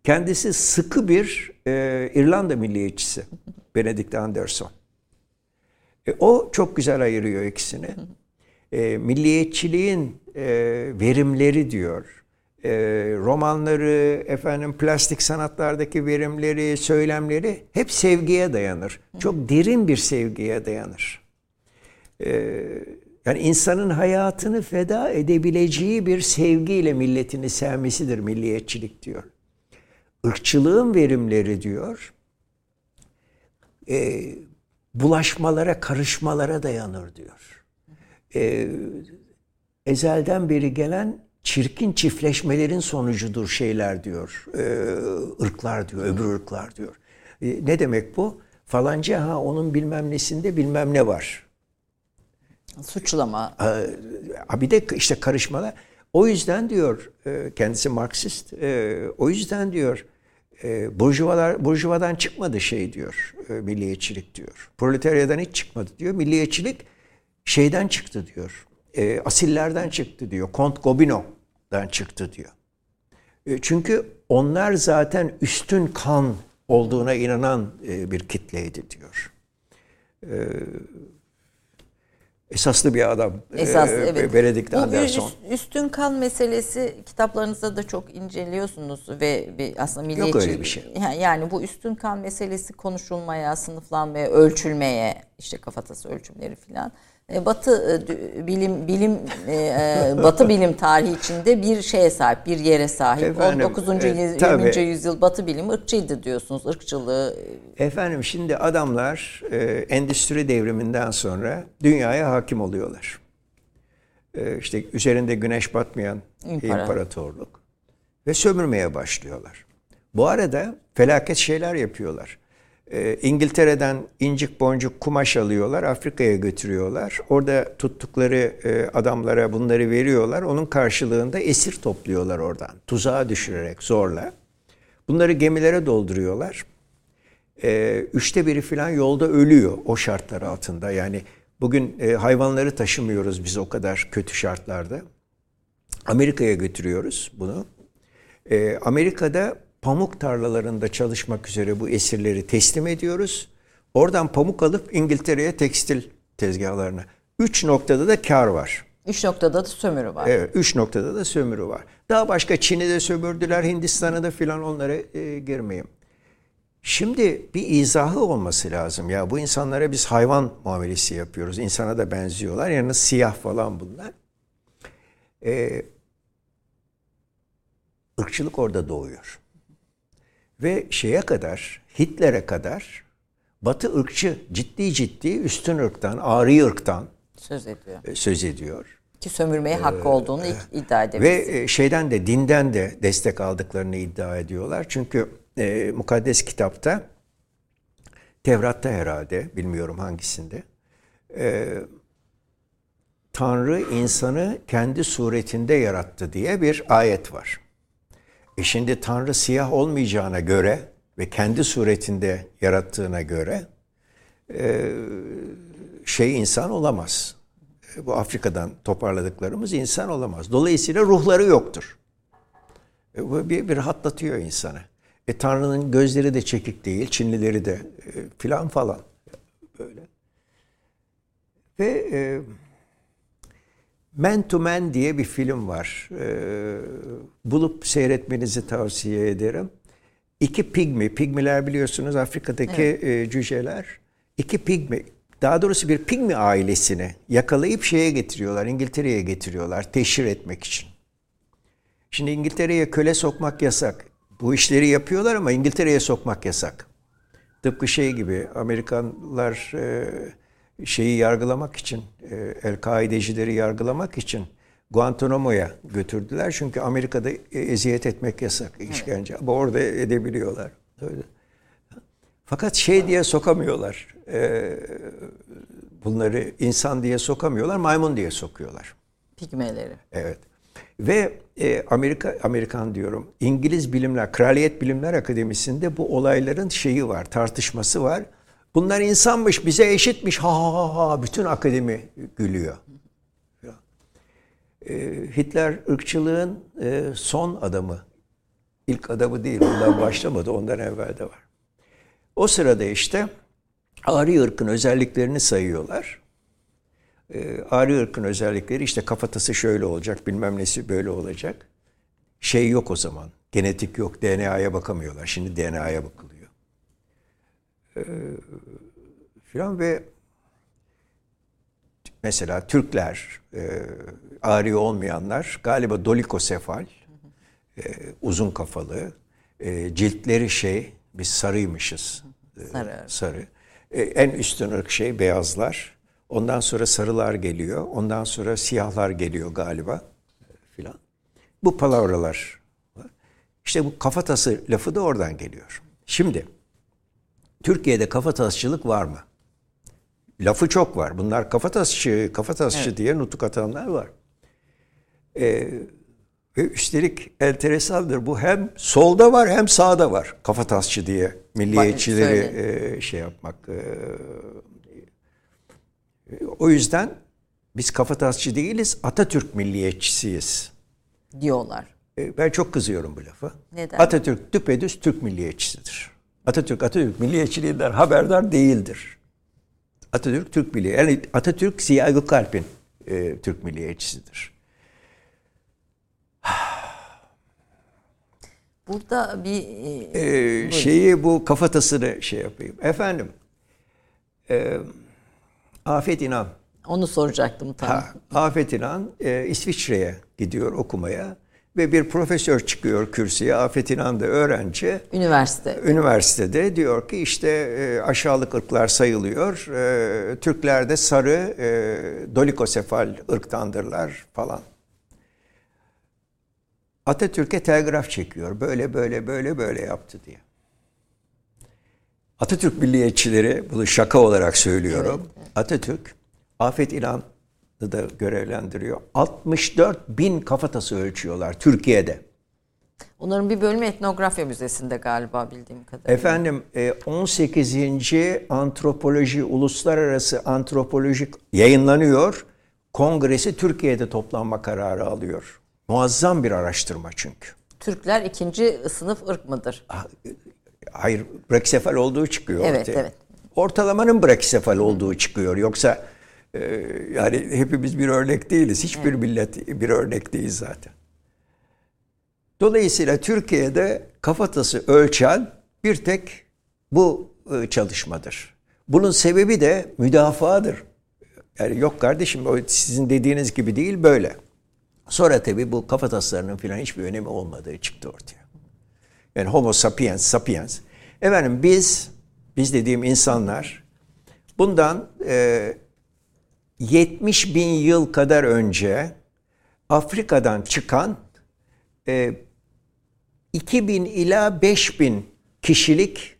Kendisi sıkı bir e, İrlanda milliyetçisi, Benedict Anderson. E, o çok güzel ayırıyor ikisini. E, milliyetçiliğin e, verimleri diyor. E, romanları, efendim plastik sanatlardaki verimleri, söylemleri hep sevgiye dayanır. Çok derin bir sevgiye dayanır. E, yani insanın hayatını feda edebileceği bir sevgiyle milletini sevmesidir milliyetçilik diyor. Irkçılığın verimleri diyor. E, bulaşmalara, karışmalara dayanır diyor. E, ezelden beri gelen çirkin çiftleşmelerin sonucudur şeyler diyor. E, ırklar diyor, öbür ırklar diyor. E, ne demek bu? Falanca ha onun bilmem nesinde bilmem ne var. Suçlama. Ha, bir de işte karışmalar. O yüzden diyor e, kendisi Marksist. e, O yüzden diyor e, burjuvalar burjuvadan çıkmadı şey diyor e, milliyetçilik diyor. Proletaryadan hiç çıkmadı diyor. Milliyetçilik şeyden çıktı diyor. E, asillerden çıktı diyor. Kont Gobineau'dan çıktı diyor. E, çünkü onlar zaten üstün kan olduğuna inanan e, bir kitleydi diyor. E, esaslı bir adam. Esas evet. Benedict Bu Anderson. üstün kan meselesi kitaplarınızda da çok inceliyorsunuz ve aslında milliyetçi öyle bir şey. Ya- Yani bu üstün kan meselesi konuşulmaya, sınıflanmaya, ölçülmeye işte kafatası ölçümleri filan. E, Batı e, bilim bilim e, Batı bilim tarihi içinde bir şeye sahip, bir yere sahip. Efendim, 19. e, yüz- tabii. 20. yüzyıl Batı bilimi ırkçıydı diyorsunuz. Irkçılığı Efendim şimdi adamlar e, endüstri devriminden sonra dünyaya hakim oluyorlar. E, işte üzerinde güneş batmayan İmpara- imparatorluk ve sömürmeye başlıyorlar. Bu arada felaket şeyler yapıyorlar. E, İngiltere'den incik boncuk kumaş alıyorlar, Afrika'ya götürüyorlar. Orada tuttukları e, adamlara bunları veriyorlar. Onun karşılığında esir topluyorlar oradan. Tuzağa düşürerek zorla. Bunları gemilere dolduruyorlar e, üçte biri falan yolda ölüyor o şartlar altında. Yani bugün e, hayvanları taşımıyoruz biz o kadar kötü şartlarda. Amerika'ya götürüyoruz bunu. E, Amerika'da pamuk tarlalarında çalışmak üzere bu esirleri teslim ediyoruz. Oradan pamuk alıp İngiltere'ye tekstil tezgahlarına. Üç noktada da kar var. üç noktada da sömürü var. Evet, üç noktada da sömürü var. Daha başka Çin'i de sömürdüler, Hindistan'ı da filan onlara e, girmeyeyim. Şimdi bir izahı olması lazım. Ya bu insanlara biz hayvan muamelesi yapıyoruz. İnsana da benziyorlar. Yani siyah falan bunlar. Ee, ırkçılık orada doğuyor. Ve şeye kadar, Hitler'e kadar Batı ırkçı, ciddi ciddi üstün ırktan, ari ırktan Söz ediyor. e, söz ediyor. Ki sömürmeye hakkı olduğunu ilk iddia Ve edebiliriz. e, şeyden de dinden de destek aldıklarını iddia ediyorlar. Çünkü e, mukaddes kitapta Tevrat'ta herhalde bilmiyorum hangisinde e, Tanrı insanı kendi suretinde yarattı diye bir ayet var. E şimdi Tanrı siyah olmayacağına göre ve kendi suretinde yarattığına göre e, şey insan olamaz. E, Bu Afrika'dan toparladıklarımız insan olamaz. Dolayısıyla ruhları yoktur. E, Bu bir, bir rahatlatıyor insanı. E Tanrı'nın gözleri de çekik değil, Çinlileri de e, filan falan. Böyle. Ve e, Man to Man diye bir film var. E, bulup seyretmenizi tavsiye ederim. İki pigmi, pigmiler biliyorsunuz Afrika'daki e, cüceler. İki pigmi, daha doğrusu bir pigmi ailesini yakalayıp şeye getiriyorlar, İngiltere'ye getiriyorlar teşhir etmek için. Şimdi İngiltere'ye köle sokmak yasak. Bu işleri yapıyorlar ama İngiltere'ye sokmak yasak. Tıpkı şey gibi Amerikanlar e, şeyi yargılamak için, e, El-Kaidecileri yargılamak için Guantanamo'ya götürdüler. Çünkü Amerika'da e, eziyet etmek yasak, işkence. Ama orada edebiliyorlar. Öyle. Fakat şey diye sokamıyorlar. E, bunları insan diye sokamıyorlar, maymun diye sokuyorlar. Pigmeleri. Evet. Ve e, Amerika Amerikan diyorum. İngiliz Bilimler Kraliyet Bilimler Akademisi'nde bu olayların şeyi var, tartışması var. Bunlar insanmış, bize eşitmiş. Ha ha ha ha bütün akademi gülüyor. E, Hitler ırkçılığın e, son adamı. İlk adamı değil, ondan başlamadı, ondan evvel de var. O sırada işte Ari ırkın özelliklerini sayıyorlar. E, Ari ırkın özellikleri işte kafatası şöyle olacak, bilmem nesi böyle olacak. Şey yok o zaman. Genetik yok, DNA'ya bakamıyorlar. Şimdi DNA'ya bakılıyor. E, filan ve mesela Türkler, e, Ari olmayanlar galiba dolikosefal, e, uzun kafalı, e, ciltleri şey, biz sarıymışız. E, Sarı. sarı. E, en üstün ırk şey beyazlar. Ondan sonra sarılar geliyor. Ondan sonra siyahlar geliyor galiba filan. Bu palavralar. İşte bu kafatası lafı da oradan geliyor. Şimdi Türkiye'de kafatasçılık var mı? Lafı çok var. Bunlar kafatasçı, kafatasçı diye nutuk atanlar var. Ee, ve üstelik enteresandır. Bu hem solda var hem sağda var. Kafatasçı diye milliyetçileri e, şey yapmak. e, o yüzden biz kafatasçı değiliz, Atatürk milliyetçisiyiz. diyorlar. E, ben çok kızıyorum bu lafa. Neden? Atatürk düpedüz Türk milliyetçisidir. Atatürk Atatürk milliyetçiliğinden haberdar değildir. Atatürk Türk milli yani Atatürk Ziya Gökalp'in e, Türk milliyetçisidir. Burada bir e, Ee, şeyi bu kafatasını şey yapayım. Efendim e, Afet İnan onu soracaktım tam. Ha, Afet İnan e, İsviçre'ye gidiyor okumaya ve bir profesör çıkıyor kürsüye. Afet İnan da öğrenci. Üniversite. Üniversitede diyor ki işte e, aşağılık ırklar sayılıyor. E, Türkler de sarı e, dolikosefal ırktandırlar falan. Atatürk'e telgraf çekiyor. Böyle böyle böyle böyle yaptı diye. Atatürk milliyetçileri bunu şaka olarak söylüyorum. Atatürk Afet İnan'ı da görevlendiriyor. 64 bin kafatası ölçüyorlar Türkiye'de. Onların bir bölümü etnografya müzesinde galiba bildiğim kadarıyla. Efendim e, 18. Antropoloji Uluslararası Antropolojik yayınlanıyor. Kongresi Türkiye'de toplanma kararı alıyor. Muazzam bir araştırma çünkü. Türkler ikinci sınıf ırk mıdır? Hayır, brakisefal olduğu çıkıyor Evet, ortaya. evet. Ortalamanın brakisefal olduğu çıkıyor. Yoksa e, yani hepimiz bir örnek değiliz. Hiçbir millet bir örnek değil zaten. Dolayısıyla Türkiye'de kafatası ölçen bir tek bu e, çalışmadır. Bunun sebebi de müdafaadır. Yani yok kardeşim o sizin dediğiniz gibi değil böyle. Sonra tabii bu kafataslarının falan hiçbir önemi olmadığı çıktı ortaya. Yani homo sapiens, sapiens. Efendim biz, biz dediğim insanlar bundan e, 70 bin yıl kadar önce Afrika'dan çıkan e, 2000 ila 5000 kişilik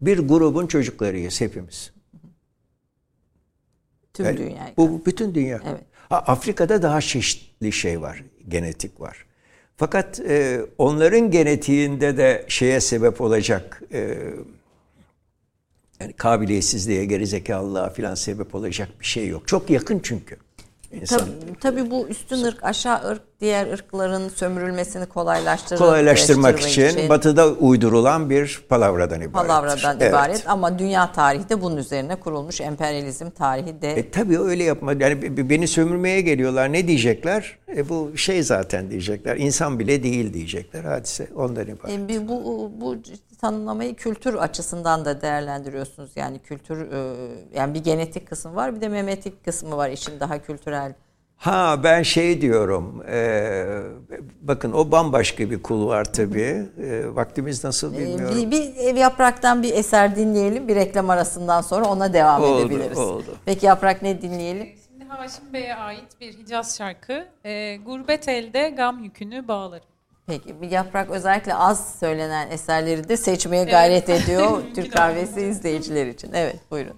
bir grubun çocuklarıyız hepimiz. Tüm Yani dünya. Bu bütün dünya. Evet. Ha, Afrika'da daha çeşitli şey var, genetik var. Fakat e, onların genetiğinde de şeye sebep olacak, e, yani kabiliyetsizliğe, gerizekalılığa falan sebep olacak bir şey yok. Çok yakın çünkü insan. Tabii, tabii bu üstün ırk, aşağı ırk, diğer ırkların sömürülmesini kolaylaştırmak, Kolaylaştırmak için, için batıda uydurulan bir palavradan ibaret. palavradan ibaret ama dünya tarihi de bunun üzerine kurulmuş emperyalizm tarihi de E tabii öyle yapma. Yani beni sömürmeye geliyorlar. Ne diyecekler? E bu şey zaten diyecekler. İnsan bile değil diyecekler. Hadise ondan ibaret. E, bir bu bu tanımlamayı kültür açısından da değerlendiriyorsunuz. Yani kültür e, yani bir genetik kısmı var, bir de memetik kısmı var işin daha kültürel. Ha ben şey diyorum. e, bakın o bambaşka bir kul var tabii. E, vaktimiz nasıl E, bilmiyorum. bir, bir ev yapraktan bir eser dinleyelim. Bir reklam arasından sonra ona devam Oldu, edebiliriz. oldu. Peki yaprak ne dinleyelim? Şimdi Haşim Bey'e ait bir Hicaz şarkı. E, Gurbet elde gam yükünü bağlarım. Peki bir yaprak özellikle az söylenen eserleri de seçmeye gayret ediyor Mümkün Türk kahvesi izleyiciler için. Evet buyurun.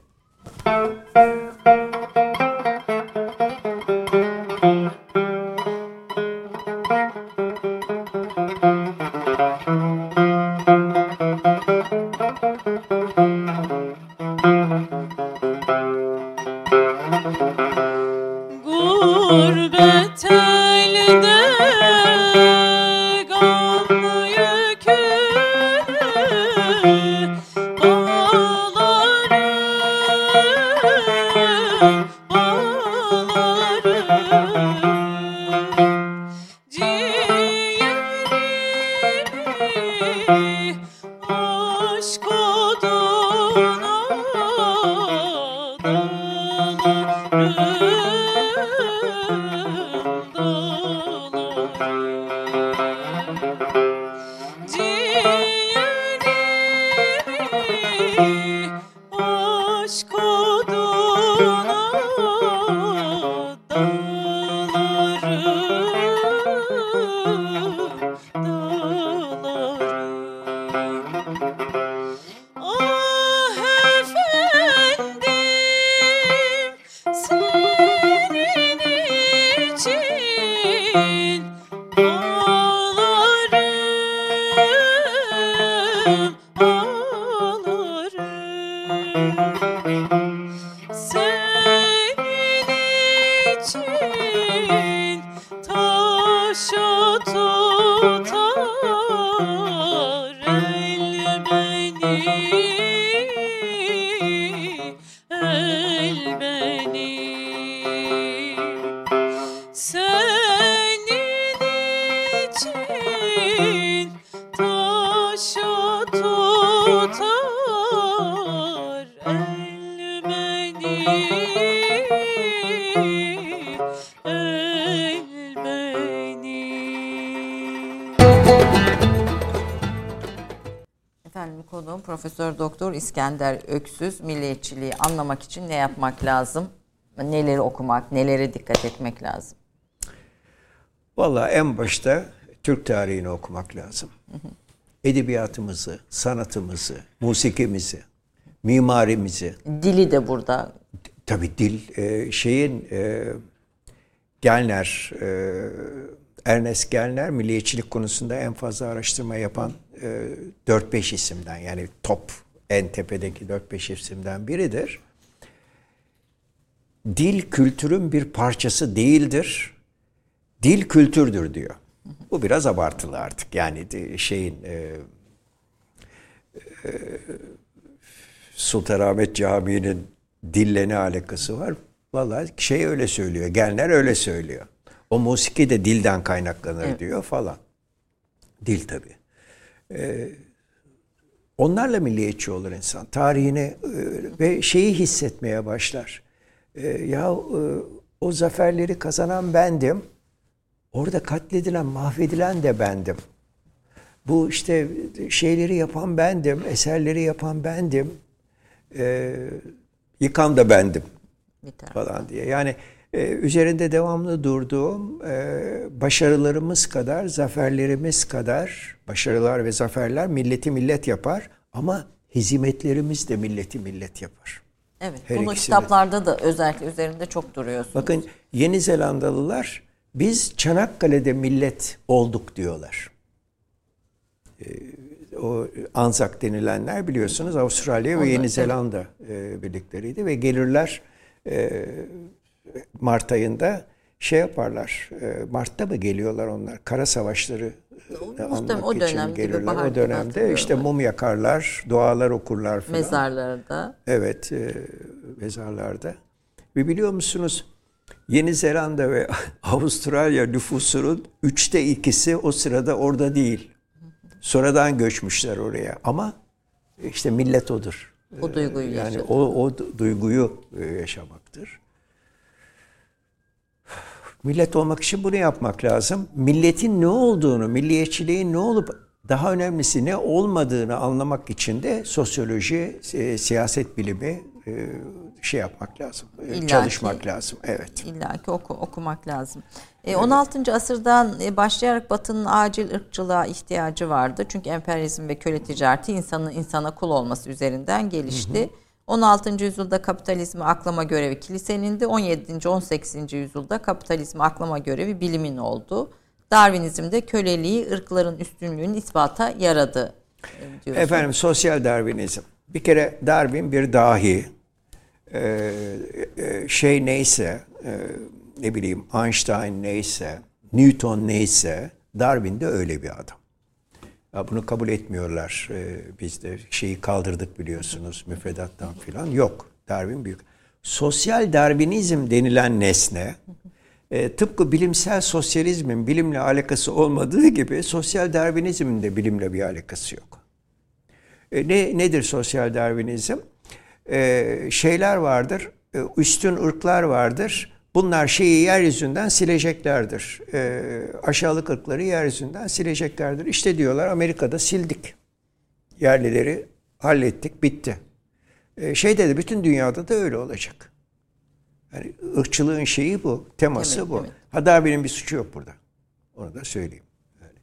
İskender Öksüz. Milliyetçiliği anlamak için ne yapmak lazım? Neleri okumak, nelere dikkat etmek lazım? Valla en başta Türk tarihini okumak lazım. Edebiyatımızı, sanatımızı, musikimizi, mimarimizi. Dili de burada. Tabii dil e, şeyin e, Gelner, e, Ernest Gelner milliyetçilik konusunda en fazla araştırma yapan e, 4-5 isimden yani top en tepedeki 4-5 isimden biridir. Dil kültürün bir parçası değildir. Dil kültürdür diyor. Bu biraz abartılı artık. Yani şeyin e, e, Sultanahmet Camii'nin dille ne alakası var? Vallahi şey öyle söylüyor. Genler öyle söylüyor. O musiki de dilden kaynaklanır evet. diyor falan. Dil tabii. Ee, onlarla milliyetçi olur insan. Tarihini e, ve şeyi hissetmeye başlar. E, ya e, o zaferleri kazanan bendim. Orada katledilen, mahvedilen de bendim. Bu işte şeyleri yapan bendim, eserleri yapan bendim. Yıkan da bendim falan diye. Yani e, üzerinde devamlı durduğum e, başarılarımız kadar, zaferlerimiz kadar, başarılar ve zaferler milleti millet yapar ama hizmetlerimiz de milleti millet yapar. Evet, Her bunu kitaplarda da özellikle üzerinde çok duruyorsunuz. Bakın Yeni Zelandalılar biz Çanakkale'de millet olduk diyorlar. Ee, o Anzak denilenler biliyorsunuz Avustralya ve Yeni Zelanda e, birlikleriydi ve gelirler e, Mart ayında şey yaparlar. E, Mart'ta mı geliyorlar onlar? Kara savaşları e, anmak o dönem için gelirler. o dönemde işte mum yakarlar, dualar okurlar falan. Mezarlarda. Evet, e, mezarlarda. Ve biliyor musunuz Yeni Zelanda ve Avustralya nüfusunun üçte ikisi o sırada orada değil. Sonradan göçmüşler oraya ama işte millet odur. O duyguyu yani yaşadı. o, o duyguyu yaşamaktır. Millet olmak için bunu yapmak lazım. Milletin ne olduğunu, milliyetçiliğin ne olup daha önemlisi ne olmadığını anlamak için de sosyoloji, e, siyaset bilimi e, şey yapmak lazım. E, illaki, çalışmak lazım. Evet. İlla ki oku, okumak lazım. E, 16. Evet. asırdan başlayarak Batı'nın acil ırkçılığa ihtiyacı vardı. Çünkü emperyalizm ve köle ticareti insanın insana kul olması üzerinden gelişti. Hı hı. 16. yüzyılda kapitalizmi aklama görevi kilisenin de 17. 18. yüzyılda kapitalizmi aklama görevi bilimin oldu. Darwinizmde köleliği ırkların üstünlüğünün ispata yaradı e, diyorsun. Efendim sosyal Darwinizm. Bir kere Darwin bir dahi. Ee, şey neyse ne bileyim Einstein neyse Newton neyse Darwin de öyle bir adam. Bunu kabul etmiyorlar. Ee, biz de şeyi kaldırdık biliyorsunuz müfredattan filan. Yok. Darwin büyük. Sosyal Darwinizm denilen nesne e, tıpkı bilimsel sosyalizmin bilimle alakası olmadığı gibi sosyal Darwinizmin de bilimle bir alakası yok. E, ne nedir sosyal Darwinizm? E, şeyler vardır, e, üstün ırklar vardır Bunlar şeyi yeryüzünden sileceklerdir. E, aşağılık ırkları yeryüzünden sileceklerdir. İşte diyorlar Amerika'da sildik. Yerlileri hallettik, bitti. E, şeyde de bütün dünyada da öyle olacak. Yani ırkçılığın şeyi bu, teması evet, bu. Evet. Hatta benim bir suçu yok burada. Onu da söyleyeyim. Yani.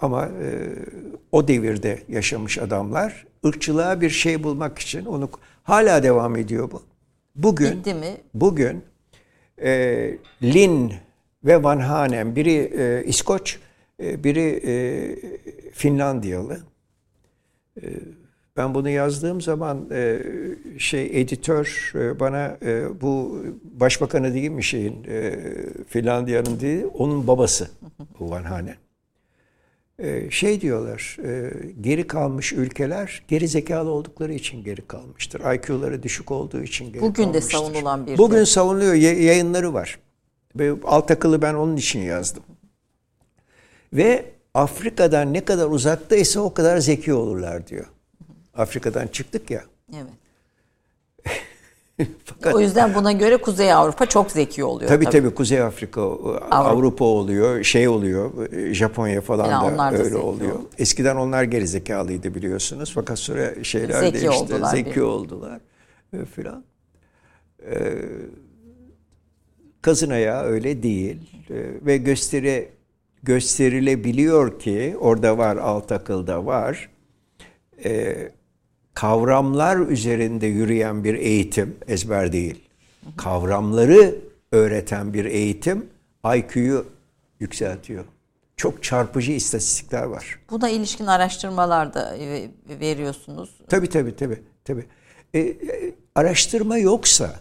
Ama e, o devirde yaşamış adamlar ırkçılığa bir şey bulmak için onu hala devam ediyor bu. Bugün Bitti mi? Bugün e, Lin ve Van Hanem biri e, İskoç, e, biri e, Finlandiyalı. E, ben bunu yazdığım zaman e, şey editör e, bana e, bu başbakanı değil mi şeyin e, Finlandiya'nın değil onun babası bu Van Hanem. Ee, şey diyorlar, e, geri kalmış ülkeler geri zekalı oldukları için geri kalmıştır. IQ'ları düşük olduğu için geri Bugün kalmıştır. Bugün de savunulan bir Bugün de. savunuluyor, yayınları var. Ve alt akıllı ben onun için yazdım. Ve Afrika'dan ne kadar uzaktaysa o kadar zeki olurlar diyor. Afrika'dan çıktık ya. Evet. Fakat, o yüzden buna göre Kuzey Avrupa çok zeki oluyor. Tabii tabii, tabii Kuzey Afrika, Avrupa. Avrupa oluyor, şey oluyor, Japonya falan yani da öyle oluyor. Oldu. Eskiden onlar gerizekalıydı biliyorsunuz. Fakat sonra şeyler zeki değişti, oldular zeki bir. oldular filan. Ee, kazın ayağı öyle değil ee, ve gösteri gösterilebiliyor ki orada var alt akılda var. Ee, kavramlar üzerinde yürüyen bir eğitim, ezber değil. Kavramları öğreten bir eğitim IQ'yu yükseltiyor. Çok çarpıcı istatistikler var. Buna ilişkin araştırmalar da veriyorsunuz. Tabii tabii tabii. tabii. E, e, araştırma yoksa,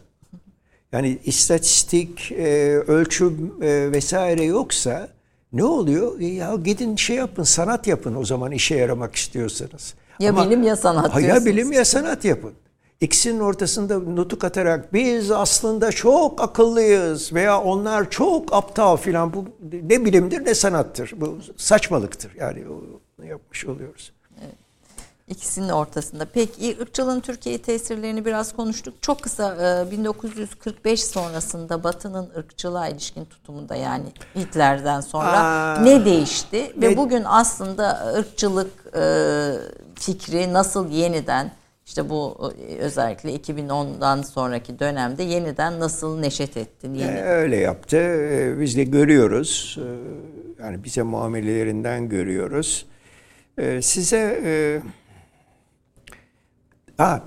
yani istatistik, e, ölçüm e, vesaire yoksa ne oluyor? E, ya gidin şey yapın, sanat yapın o zaman işe yaramak istiyorsanız. Ya Ama, bilim ya sanat ha, Ya bilim ya sanat yapın. İkisinin ortasında notu katarak biz aslında çok akıllıyız veya onlar çok aptal filan bu ne bilimdir ne sanattır. Bu saçmalıktır. Yani yapmış oluyoruz. İkisinin ortasında. Peki ırkçılığın Türkiye tesirlerini biraz konuştuk. Çok kısa 1945 e, sonrasında Batı'nın ırkçılığa ilişkin tutumunda yani Hitler'den sonra Aa, ne değişti? Ne, Ve bugün aslında ırkçılık e, fikri nasıl yeniden işte bu e, özellikle 2010'dan sonraki dönemde yeniden nasıl neşet etti? Yeni... Öyle yaptı. Biz de görüyoruz. Yani bize muamelelerinden görüyoruz. Size Ha,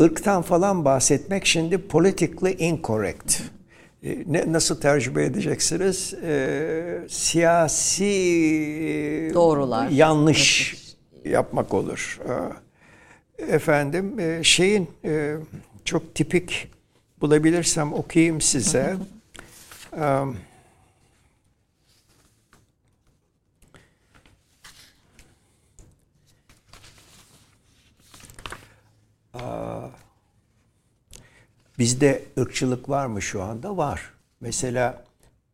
ırktan falan bahsetmek şimdi politically incorrect. E, ne, nasıl tercüme edeceksiniz? E, siyasi doğrular yanlış yapmak olur. Efendim e, şeyin e, çok tipik bulabilirsem okuyayım size. um, Bizde ırkçılık var mı şu anda? Var. Mesela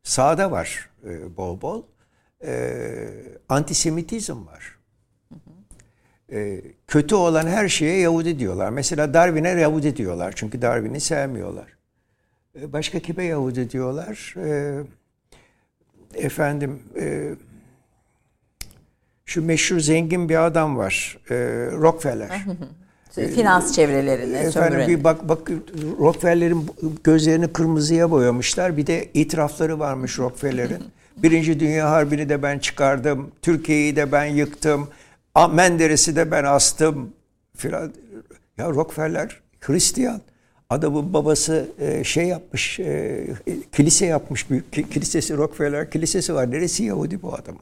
sağda var e, bol bol. E, antisemitizm var. E, kötü olan her şeye Yahudi diyorlar. Mesela Darwin'e Yahudi diyorlar. Çünkü Darwin'i sevmiyorlar. Başka kime Yahudi diyorlar? Efendim şu meşhur zengin bir adam var. Rockefeller. Finans çevrelerine Efendim sömüren. bir bak bak Rockefeller'in gözlerini kırmızıya boyamışlar. Bir de itirafları varmış Rockefeller'in. Birinci Dünya Harbi'ni de ben çıkardım. Türkiye'yi de ben yıktım. Menderes'i de ben astım. Filan. Ya Rockefeller Hristiyan. Adamın babası e, şey yapmış, e, kilise yapmış. Büyük kilisesi Rockefeller kilisesi var. Neresi Yahudi bu adamın?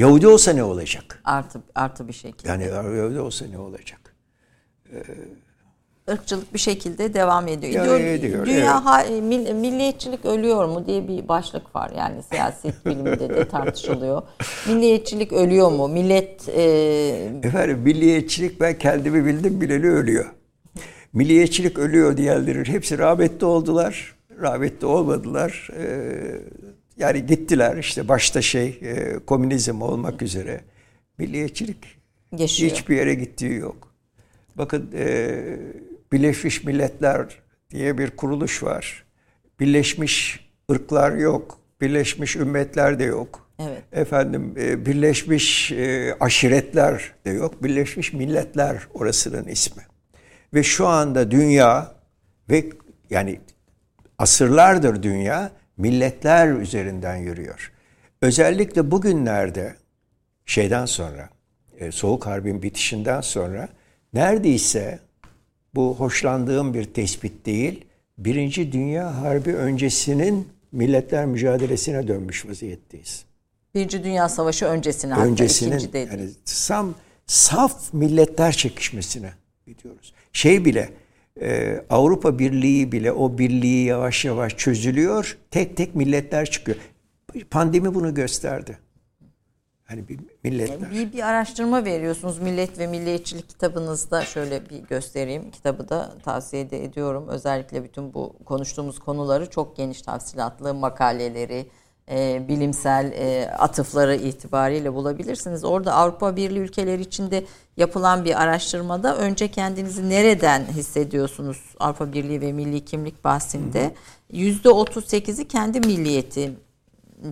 Yahudi olsa ne olacak? Artı artı bir şekilde. Yani Yahudi olsa ne olacak? Ee, ırkçılık bir şekilde devam ediyor. Ya, Diyor, ediyor Dünya evet. ha, milliyetçilik ölüyor mu diye bir başlık var. Yani siyaset biliminde de tartışılıyor. Milliyetçilik ölüyor mu? Millet e... Efendim milliyetçilik ben kendimi bildim bileli ölüyor. Milliyetçilik ölüyor diyenlerin hepsi rahmetli oldular. Rahmetli olmadılar. Ee, yani gittiler işte başta şey e, komünizm olmak üzere. Milliyetçilik Yaşıyor. hiçbir yere gittiği yok. Bakın e, Birleşmiş Milletler diye bir kuruluş var. Birleşmiş ırklar yok. Birleşmiş ümmetler de yok. Evet. Efendim e, Birleşmiş e, aşiretler de yok. Birleşmiş Milletler orasının ismi. Ve şu anda dünya ve yani asırlardır dünya milletler üzerinden yürüyor. Özellikle bugünlerde şeyden sonra, e, Soğuk Harbi'nin bitişinden sonra neredeyse bu hoşlandığım bir tespit değil, Birinci Dünya Harbi öncesinin milletler mücadelesine dönmüş vaziyetteyiz. Birinci Dünya Savaşı öncesine öncesinin, hatta ikinci. Yani sam, saf milletler çekişmesine gidiyoruz. Şey bile e, Avrupa Birliği bile o birliği yavaş yavaş çözülüyor. Tek tek milletler çıkıyor. Pandemi bunu gösterdi. Hani bir milletler. Bir, bir araştırma veriyorsunuz Millet ve Milliyetçilik kitabınızda şöyle bir göstereyim. Kitabı da tavsiye de ediyorum. Özellikle bütün bu konuştuğumuz konuları çok geniş tafsilatlı makaleleri, e, bilimsel e, atıfları itibariyle bulabilirsiniz. Orada Avrupa Birliği ülkeleri içinde yapılan bir araştırmada önce kendinizi nereden hissediyorsunuz Avrupa Birliği ve milli kimlik bahsinde yüzde 38'i kendi milliyetim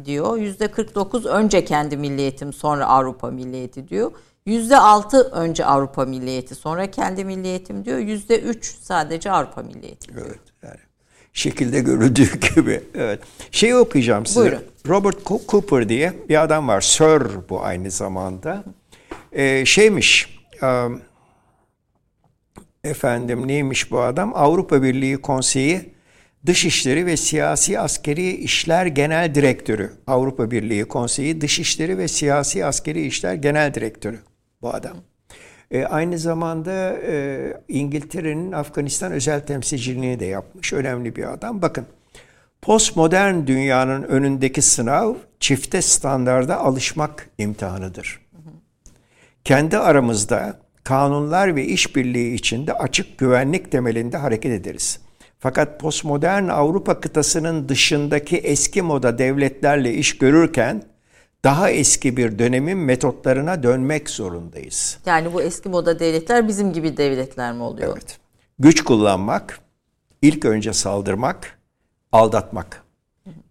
diyor. Yüzde 49 önce kendi milliyetim sonra Avrupa milliyeti diyor. Yüzde altı önce Avrupa milliyeti sonra kendi milliyetim diyor. Yüzde üç sadece Avrupa milliyeti diyor. Evet yani şekilde görüldüğü gibi. Evet. Şeyi okuyacağım size. Buyurun. Robert Cooper diye bir adam var. Sir bu aynı zamanda. Ee, şeymiş efendim neymiş bu adam? Avrupa Birliği Konseyi Dışişleri ve Siyasi Askeri İşler Genel Direktörü. Avrupa Birliği Konseyi Dışişleri ve Siyasi Askeri İşler Genel Direktörü bu adam. E, aynı zamanda e, İngiltere'nin Afganistan özel temsilciliğini de yapmış. Önemli bir adam. Bakın postmodern dünyanın önündeki sınav çifte standarda alışmak imtihanıdır. Kendi aramızda kanunlar ve işbirliği içinde açık güvenlik temelinde hareket ederiz. Fakat postmodern Avrupa kıtasının dışındaki eski moda devletlerle iş görürken daha eski bir dönemin metotlarına dönmek zorundayız. Yani bu eski moda devletler bizim gibi devletler mi oluyor? Evet. Güç kullanmak, ilk önce saldırmak, aldatmak.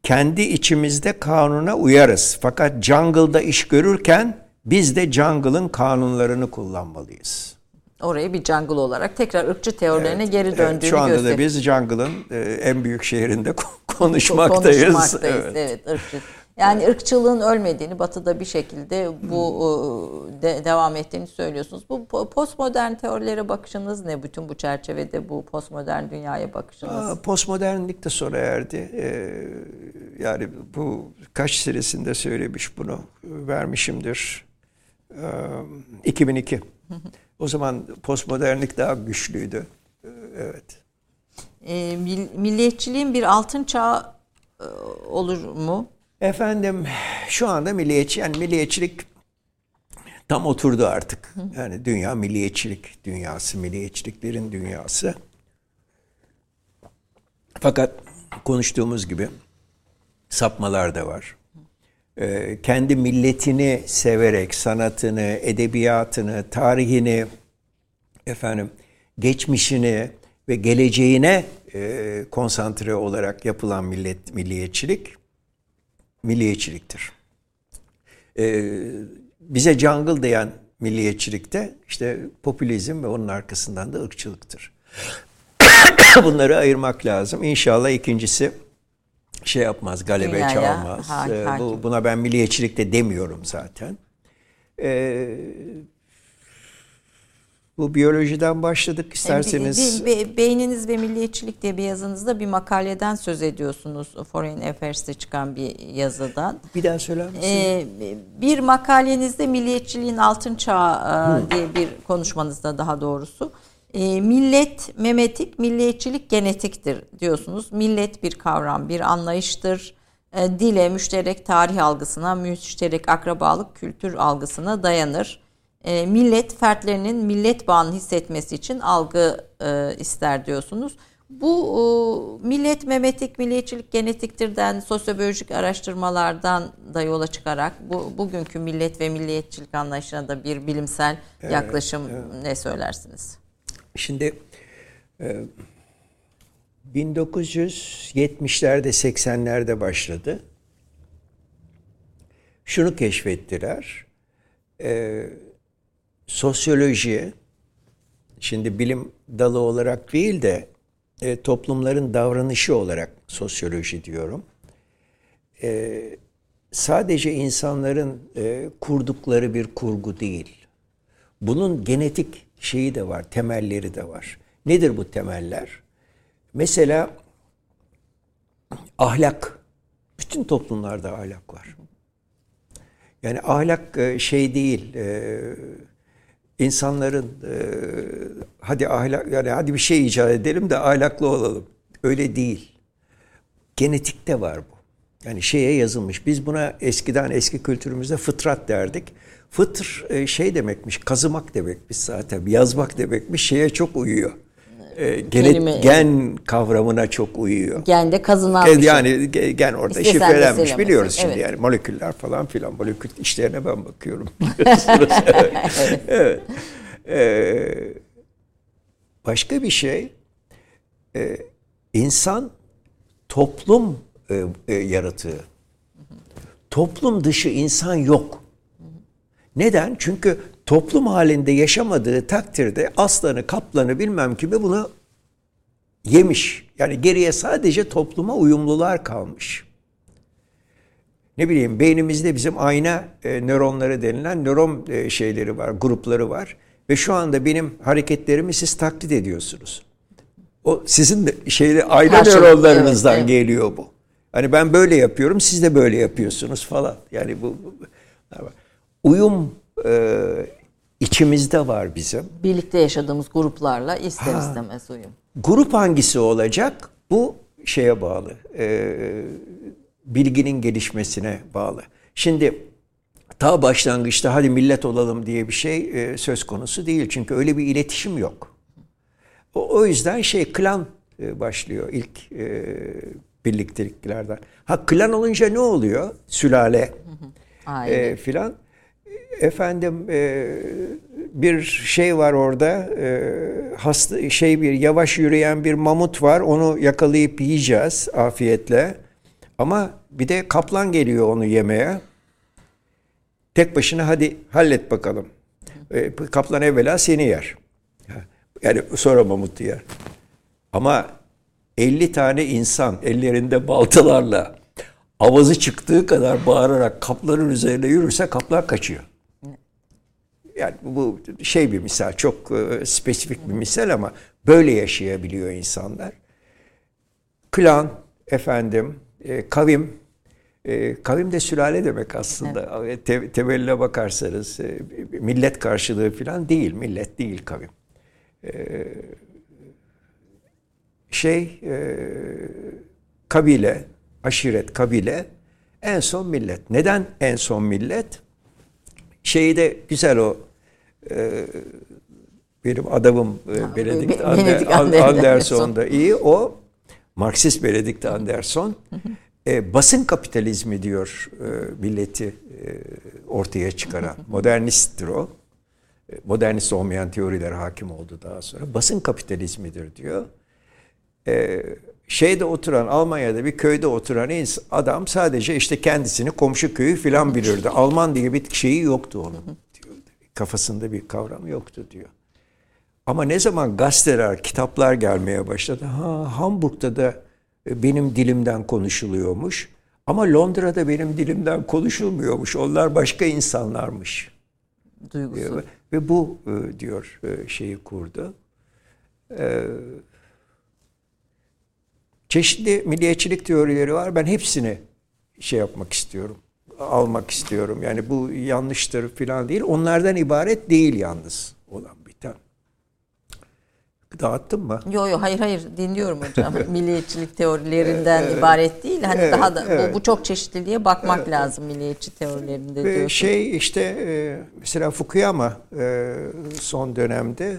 Kendi içimizde kanuna uyarız. Fakat jungle'da iş görürken biz de jungle'ın kanunlarını kullanmalıyız. Orayı bir jungle olarak tekrar ırkçı teorilerine evet, geri döndüğünü evet, Şu anda gösteriyor. da biz jungle'ın e, en büyük şehrinde konuşmaktayız. Konuşmaktayız, evet, evet ırkçı. Yani evet. ırkçılığın ölmediğini Batı'da bir şekilde bu hmm. de, devam ettiğini söylüyorsunuz. Bu postmodern teorilere bakışınız ne? Bütün bu çerçevede bu postmodern dünyaya bakışınız? Aa, postmodernlik de sona erdi. Ee, yani bu kaç serisinde söylemiş bunu vermişimdir. Ee, 2002. o zaman postmodernlik daha güçlüydü. Evet. E, milliyetçiliğin bir altın çağı e, olur mu? Efendim şu anda milliyetçi yani milliyetçilik tam oturdu artık. Yani dünya milliyetçilik dünyası, milliyetçiliklerin dünyası. Fakat konuştuğumuz gibi sapmalar da var. Ee, kendi milletini severek sanatını, edebiyatını, tarihini, efendim geçmişini ve geleceğine e, konsantre olarak yapılan millet milliyetçilik milliyetçiliktir. Ee, bize jungle diyen milliyetçilikte işte popülizm ve onun arkasından da ırkçılıktır. Bunları ayırmak lazım. İnşallah ikincisi şey yapmaz, galebe Dünyaya, çalmaz. Ha, ee, bu, buna ben milliyetçilik de demiyorum zaten. Ee, bu biyolojiden başladık isterseniz. Be, be, beyniniz ve milliyetçilik diye bir yazınızda bir makaleden söz ediyorsunuz. Foreign Affairs'te çıkan bir yazıdan. Bir daha söyler misiniz? Ee, bir makalenizde milliyetçiliğin altın çağı hmm. diye bir konuşmanızda daha doğrusu. E, millet memetik, milliyetçilik genetiktir diyorsunuz. Millet bir kavram, bir anlayıştır. E, dile, müşterek tarih algısına, müşterek akrabalık kültür algısına dayanır e, millet fertlerinin millet bağını hissetmesi için algı e, ister diyorsunuz. Bu e, millet memetik, milliyetçilik genetiktirden, sosyobiyolojik araştırmalardan da yola çıkarak bu bugünkü millet ve milliyetçilik anlayışına da bir bilimsel evet, yaklaşım evet. ne söylersiniz? Şimdi e, 1970'lerde 80'lerde başladı. Şunu keşfettiler. E, sosyoloji, şimdi bilim dalı olarak değil de e, toplumların davranışı olarak sosyoloji diyorum. E, sadece insanların e, kurdukları bir kurgu değil. Bunun genetik şeyi de var, temelleri de var. Nedir bu temeller? Mesela ahlak. Bütün toplumlarda ahlak var. Yani ahlak e, şey değil, e, insanların e, hadi ahlak yani hadi bir şey icat edelim de ahlaklı olalım. Öyle değil. Genetikte var bu. Yani şeye yazılmış. Biz buna eskiden eski kültürümüzde fıtrat derdik. Fıtr e, şey demekmiş, kazımak demekmiş zaten. Yazmak demekmiş. Şeye çok uyuyor. e, genet, gen kavramına çok uyuyor. Gen de kazınan şey. Yani gen orada İstesen şifrelenmiş biliyoruz evet. şimdi yani moleküller falan filan molekül işlerine ben bakıyorum biliyorsunuz. evet. evet. Ee, başka bir şey e, insan toplum e, e, yaratığı. Toplum dışı insan yok. Neden? Çünkü toplum halinde yaşamadığı takdirde aslanı, kaplanı bilmem kimi bunu yemiş. Yani geriye sadece topluma uyumlular kalmış. Ne bileyim beynimizde bizim ayna e, nöronları denilen nöron e, şeyleri var, grupları var. Ve şu anda benim hareketlerimi siz taklit ediyorsunuz. O sizin de şeyde ayna Karşılık, nöronlarınızdan evet, evet. geliyor bu. Hani ben böyle yapıyorum, siz de böyle yapıyorsunuz falan. Yani bu, bu uyum e, içimizde var bizim. Birlikte yaşadığımız gruplarla ister ha. istemez uyum. Grup hangisi olacak? Bu şeye bağlı. E, bilginin gelişmesine bağlı. Şimdi ta başlangıçta hadi millet olalım diye bir şey e, söz konusu değil. Çünkü öyle bir iletişim yok. O, o yüzden şey klan e, başlıyor ilk e, birlikteliklerden. Ha klan olunca ne oluyor? Sülale e, filan. Efendim e, bir şey var orada e, hasta şey bir yavaş yürüyen bir mamut var onu yakalayıp yiyeceğiz afiyetle. Ama bir de kaplan geliyor onu yemeye. Tek başına hadi hallet bakalım. E, kaplan evvela seni yer. Yani sonra mamut yer. Ama 50 tane insan ellerinde baltalarla avazı çıktığı kadar bağırarak kaplanın üzerine yürürse kaplan kaçıyor. Yani bu şey bir misal, çok spesifik bir misal ama böyle yaşayabiliyor insanlar. Klan, efendim, kavim, kavim de sülale demek aslında. Evet. Te, temeline bakarsanız millet karşılığı falan değil, millet değil kavim. Şey, kabile, aşiret, kabile, en son millet. Neden en son millet? Şeyi de güzel o e, benim adamım e, Benedict Ander, Anderson da iyi. O Marksist Benedict Anderson e, basın kapitalizmi diyor e, milleti e, ortaya çıkaran. Modernisttir o. E, modernist olmayan teoriler hakim oldu daha sonra. Basın kapitalizmidir diyor. E, şeyde oturan Almanya'da bir köyde oturan adam sadece işte kendisini komşu köyü filan bilirdi. Alman diye bir şeyi yoktu onun. Kafasında bir kavram yoktu diyor. Ama ne zaman gazeteler, kitaplar gelmeye başladı. Ha Hamburg'da da benim dilimden konuşuluyormuş. Ama Londra'da benim dilimden konuşulmuyormuş. Onlar başka insanlarmış. Duygusu. Diyor. Ve bu diyor şeyi kurdu. Çeşitli milliyetçilik teorileri var. Ben hepsini şey yapmak istiyorum. Almak istiyorum. Yani bu yanlıştır falan değil. Onlardan ibaret değil yalnız olan biten. Dağıttın mı? Yok yok hayır hayır dinliyorum hocam. milliyetçilik teorilerinden evet, ibaret değil. Hani evet, daha da evet. bu, bu çok çeşitliliğe bakmak evet. lazım milliyetçi teorilerinde diyorsun. Şey işte mesela Fukuyama son dönemde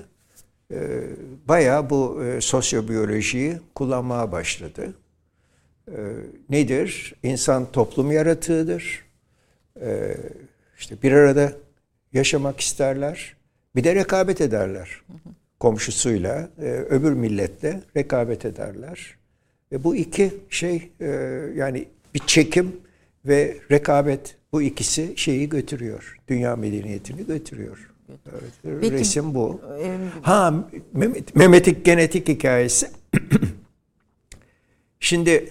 bayağı bu sosyobiyolojiyi kullanmaya başladı. Nedir? İnsan toplum yaratığıdır. İşte bir arada yaşamak isterler. Bir de rekabet ederler. Komşusuyla, öbür milletle rekabet ederler. Ve bu iki şey yani bir çekim ve rekabet bu ikisi şeyi götürüyor. Dünya medeniyetini götürüyor. Evet, Peki, resim bu. E, ha Mehmet, Mehmet'in genetik hikayesi. Şimdi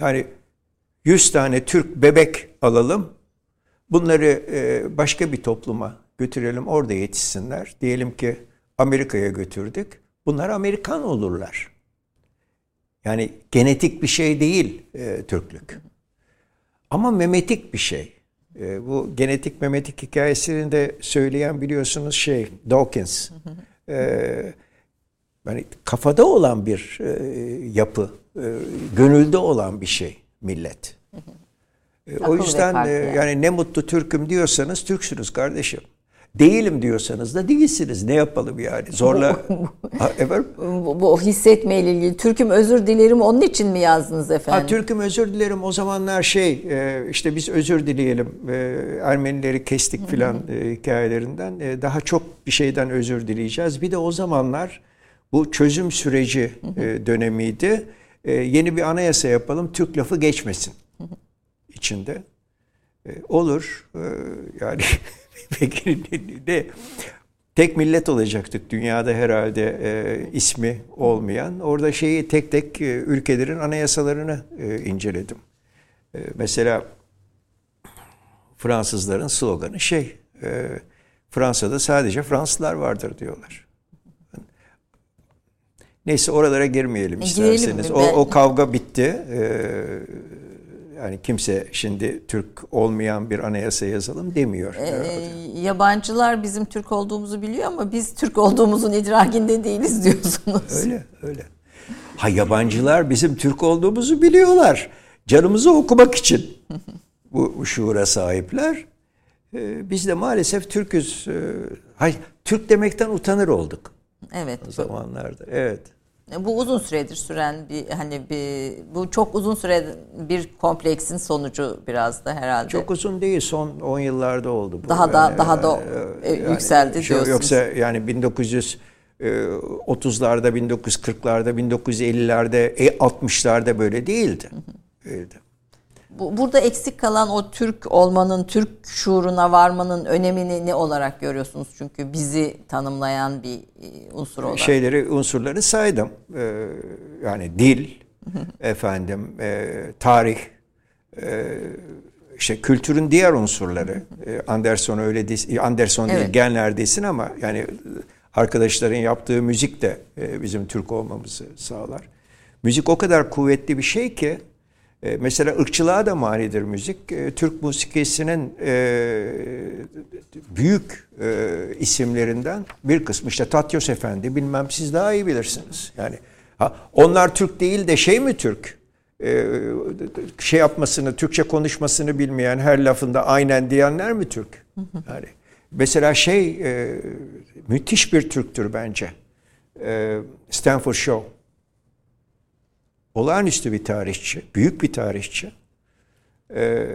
yani 100 tane Türk bebek alalım. Bunları e, başka bir topluma götürelim orada yetişsinler. Diyelim ki Amerika'ya götürdük. Bunlar Amerikan olurlar. Yani genetik bir şey değil e, Türklük. Ama memetik bir şey. E, bu genetik memetik hikayesini de söyleyen biliyorsunuz şey Dawkins. E, yani kafada olan bir e, yapı, e, gönülde olan bir şey millet. E, o yüzden e, yani ne mutlu Türk'üm diyorsanız Türksünüz kardeşim. Değilim diyorsanız da değilsiniz. Ne yapalım yani? Zorla Ha, efendim? Bu, bu hissetmeyle ilgili. Türk'üm özür dilerim onun için mi yazdınız efendim? Ha, Türk'üm özür dilerim. O zamanlar şey e, işte biz özür dileyelim. E, Ermenileri kestik filan e, hikayelerinden. Daha çok bir şeyden özür dileyeceğiz. Bir de o zamanlar bu çözüm süreci dönemiydi. E, yeni bir anayasa yapalım. Türk lafı geçmesin içinde. E, olur. E, yani peki ne- tek millet olacaktık dünyada herhalde e, ismi olmayan. Orada şeyi tek tek e, ülkelerin anayasalarını e, inceledim. Mesela Fransızların sloganı şey, e, Fransa'da sadece Fransızlar vardır diyorlar. Neyse oralara girmeyelim E, isterseniz. O, o kavga bitti. E, yani kimse şimdi Türk olmayan bir anayasa yazalım demiyor. Ee, yabancılar bizim Türk olduğumuzu biliyor ama biz Türk olduğumuzun idrakinde değiliz diyorsunuz. Öyle öyle. Ha yabancılar bizim Türk olduğumuzu biliyorlar. Canımızı okumak için bu, bu şuura sahipler. Ee, biz de maalesef Türküz. Ee, hay Türk demekten utanır olduk Evet. o zamanlarda. Evet. Bu uzun süredir süren bir hani bir bu çok uzun süre bir kompleksin sonucu biraz da herhalde. Çok uzun değil. Son 10 yıllarda oldu bu. Daha da- daha da, e, yükseldi şu- diyorsunuz. Yoksa yani 1930'larda, 1940'larda, 1950'lerde, e, 60'larda böyle değildi. Değildi. Bu, burada eksik kalan o Türk olmanın, Türk şuuruna varmanın önemini ne olarak görüyorsunuz? Çünkü bizi tanımlayan bir e, unsur olarak. şeyleri unsurları saydım. Ee, yani dil, efendim, e, tarih, e, işte kültürün diğer unsurları. E, Anderson öyle değil, Anderson değil, Evet. genler desin ama yani arkadaşların yaptığı müzik de e, bizim Türk olmamızı sağlar. Müzik o kadar kuvvetli bir şey ki e, mesela ırkçılığa da manidir müzik. E, Türk musikisinin e, büyük isimlerinden bir kısmı işte Tatyos Efendi bilmem siz daha iyi bilirsiniz. Yani onlar Türk değil de şey mi Türk? Şey yapmasını, Türkçe konuşmasını bilmeyen her lafında aynen diyenler mi Türk? Yani mesela şey müthiş bir Türktür bence. Stanford Shaw olağanüstü bir tarihçi, büyük bir tarihçi. Ee,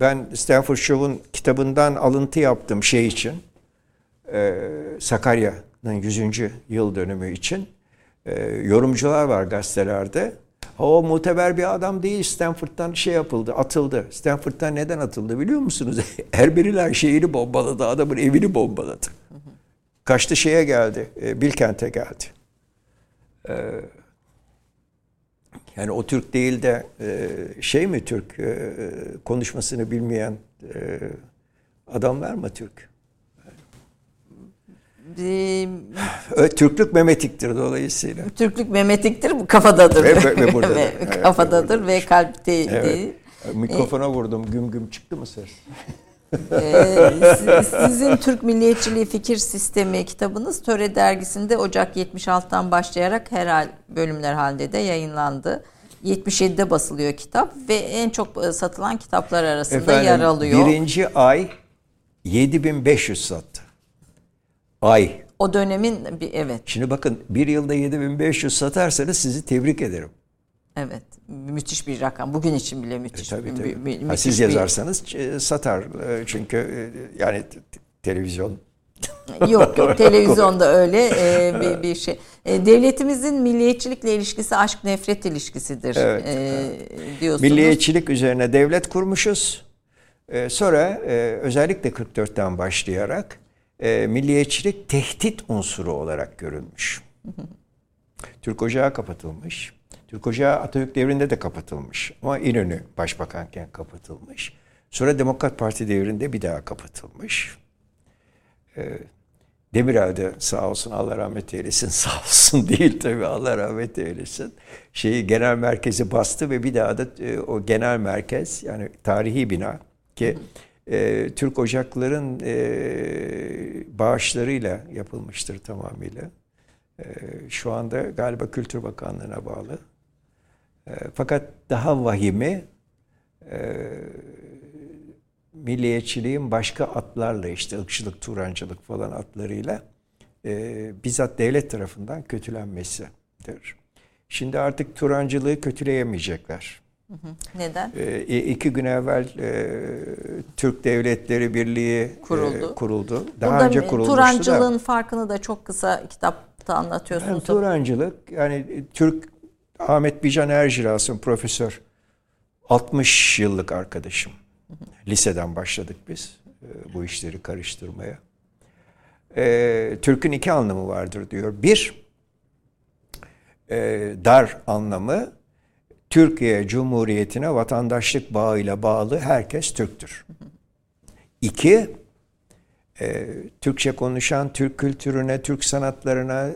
ben Stanford Shaw'un kitabından alıntı yaptım şey için. Ee, Sakarya'nın 100. yıl dönümü için. Ee, yorumcular var gazetelerde. O muteber bir adam değil Stanford'dan şey yapıldı, atıldı. Stanford'dan neden atıldı biliyor musunuz? Erberiler şeyini bombaladı, adamın evini bombaladı. Kaçtı şeye geldi, e, Bilkent'e geldi. Yani o Türk değil de e, şey mi Türk e, konuşmasını bilmeyen e, adamlar mı Türk? Türklük memetiktir dolayısıyla. Türklük memetiktir, bu kafadadır. Ve- ve- ve buradadır. Ve Evet, kafadadır ve ve kalpte Evet. değil. Mikrofona vurdum güm güm çıktı mı ses? Ee, siz- sizin Türk Milliyetçiliği Fikir Sistemi kitabınız Töre dergisinde Ocak 76'dan başlayarak her bölümler halinde de yayınlandı. 77'de basılıyor kitap ve en çok e, satılan kitaplar arasında yer alıyor. birinci ay 7500 sattı. Ay. O dönemin evet Şimdi bakın bir yılda 7500 satarsanız sizi tebrik ederim. Evet müthiş bir rakam. Bugün için bile müthiş. E, Tabii tabii. bir- Ha, müthiş siz yazarsanız e, satar. E, Çünkü e, yani televizyon Yok yok televizyonda öyle e, bir, bir şey. E, devletimizin milliyetçilikle ilişkisi aşk nefret ilişkisidir Evet, e, diyorsunuz. Milliyetçilik üzerine devlet kurmuşuz. Ee, sonra e, özellikle 44'ten başlayarak e, milliyetçilik tehdit unsuru olarak görülmüş. Türk Ocağı kapatılmış. Türk Ocağı Atatürk devrinde de kapatılmış. Ama İnönü başbakanken kapatılmış. Sonra Demokrat Parti devrinde bir daha kapatılmış. Ee, Demirel de sağ olsun Allah rahmet eylesin sağ olsun değil tabii Allah rahmet eylesin. Şeyi genel merkezi bastı ve bir daha da e, o genel merkez yani tarihi bina ki e, Türk Ocakların e, bağışlarıyla yapılmıştır tamamıyla. E, şu anda galiba Kültür Bakanlığı'na bağlı. E, fakat daha vahimi e, milliyetçiliğin başka atlarla işte ırkçılık, turancılık falan atlarıyla e, bizzat devlet tarafından kötülenmesidir. Şimdi artık turancılığı kötüleyemeyecekler. Neden? E, iki gün evvel e, Türk Devletleri Birliği kuruldu. E, kuruldu. Daha Burada önce kurulmuştu Turancılığın da. farkını da çok kısa kitapta anlatıyorsunuz. Yani, turancılık yani Türk Ahmet Bican Erciras'ın profesör 60 yıllık arkadaşım. Liseden başladık biz e, bu işleri karıştırmaya. E, Türk'ün iki anlamı vardır diyor. Bir, e, dar anlamı Türkiye Cumhuriyeti'ne vatandaşlık bağıyla bağlı herkes Türktür. İki, Türkçe konuşan, Türk kültürüne, Türk sanatlarına,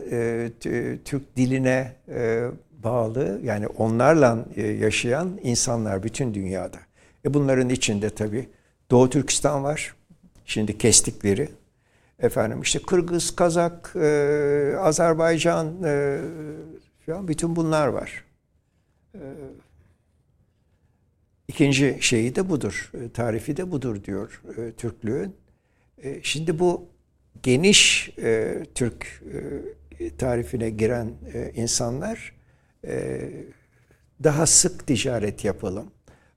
Türk diline bağlı yani onlarla e, yaşayan insanlar bütün dünyada. E bunların içinde tabii Doğu Türkistan var. Şimdi kestikleri. Efendim işte Kırgız, Kazak, e, Azerbaycan e, falan bütün bunlar var. E, ikinci şeyi de budur. E, tarifi de budur diyor e, Türklüğün. E, şimdi bu geniş e, Türk e, tarifine giren e, insanlar e, daha sık ticaret yapalım.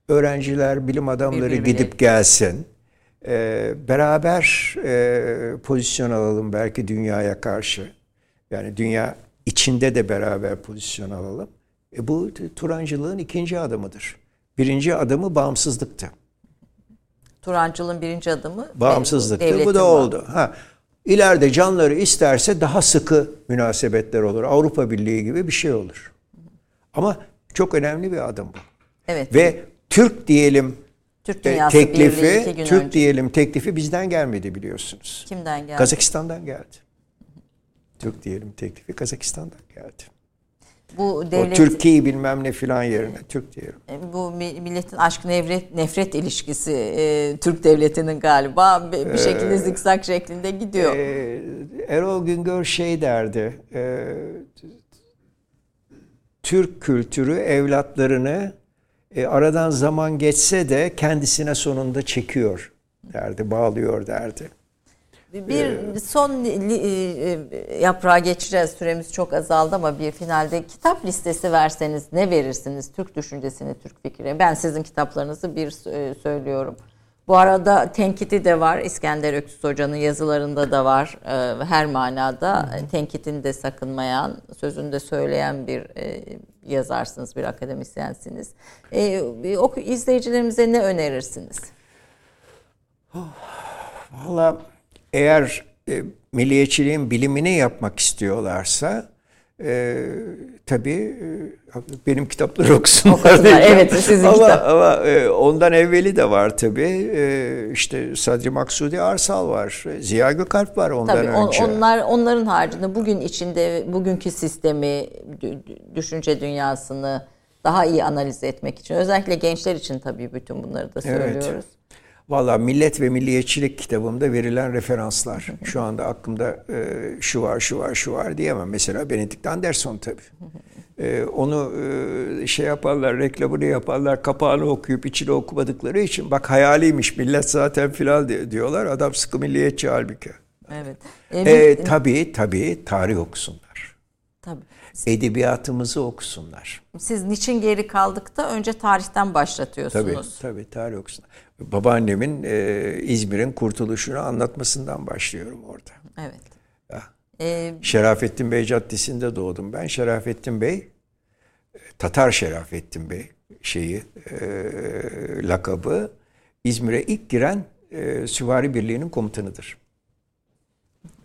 Öğrenciler, bilim adamları Birbirine. gidip gelsin. E, beraber e, pozisyon alalım belki dünyaya karşı. Yani dünya içinde de beraber pozisyon alalım. E bu Turancılığın ikinci adımıdır. Birinci adımı bağımsızlıktı. Turancılığın birinci adımı bağımsızlıktı. Bu da oldu. Ha, İleride canları isterse daha sıkı münasebetler olur. Avrupa Birliği gibi bir şey olur. Ama çok önemli bir adım bu. Evet. Ve Türk diyelim Türk e, teklifi, Türk önce. diyelim teklifi bizden gelmedi biliyorsunuz. Kimden geldi? Kazakistan'dan geldi. Türk diyelim teklifi Kazakistan'dan geldi. Bu devlet, o Türkiye bilmem ne filan yerine Türk diyelim. E, bu milletin aşk nefret nefret ilişkisi e, Türk devletinin galiba bir ee, şekilde zikzak şeklinde gidiyor. E, Erol Güngör şey derdi. E, Türk kültürü evlatlarını e, aradan zaman geçse de kendisine sonunda çekiyor derdi, bağlıyor derdi. Bir ee, son e, e, yaprağa geçeceğiz. Süremiz çok azaldı ama bir finalde kitap listesi verseniz ne verirsiniz? Türk düşüncesini, Türk fikri. Ben sizin kitaplarınızı bir e, söylüyorum. Bu arada tenkiti de var. İskender Öksüz Hoca'nın yazılarında da var. Her manada tenkitini de sakınmayan, sözünü de söyleyen bir yazarsınız, bir akademisyensiniz. O izleyicilerimize ne önerirsiniz? Valla eğer e, milliyetçiliğin bilimini yapmak istiyorlarsa e, tabii benim kitapları okusunlar. evet sizin ama, kitap. Ama e, ondan evveli de var tabii. E, işte Sadri Maksudi Arsal var. Ziya Gökalp var ondan tabii, önce. Onlar, onların haricinde bugün içinde bugünkü sistemi, düşünce dünyasını daha iyi analiz etmek için. Özellikle gençler için tabii bütün bunları da söylüyoruz. Evet. Valla Millet ve Milliyetçilik kitabımda verilen referanslar. Şu anda aklımda e, şu var, şu var, şu var diyemem. Mesela Benedict Anderson tabii. E, onu e, şey yaparlar, reklamını yaparlar, kapağını okuyup içini okumadıkları için bak hayaliymiş millet zaten filan diyorlar. Adam sıkı milliyetçi halbuki. Evet. E, e, tabii tabii tarih okusunlar. Tabii. Edebiyatımızı okusunlar. Siz niçin geri kaldık da önce tarihten başlatıyorsunuz. Tabii tabii tarih okusunlar babaannemin e, İzmir'in kurtuluşunu anlatmasından başlıyorum orada. Evet. Ya. Ee, Şerafettin Bey Caddesi'nde doğdum ben. Şerafettin Bey, Tatar Şerafettin Bey şeyi, e, lakabı İzmir'e ilk giren e, Süvari Birliği'nin komutanıdır.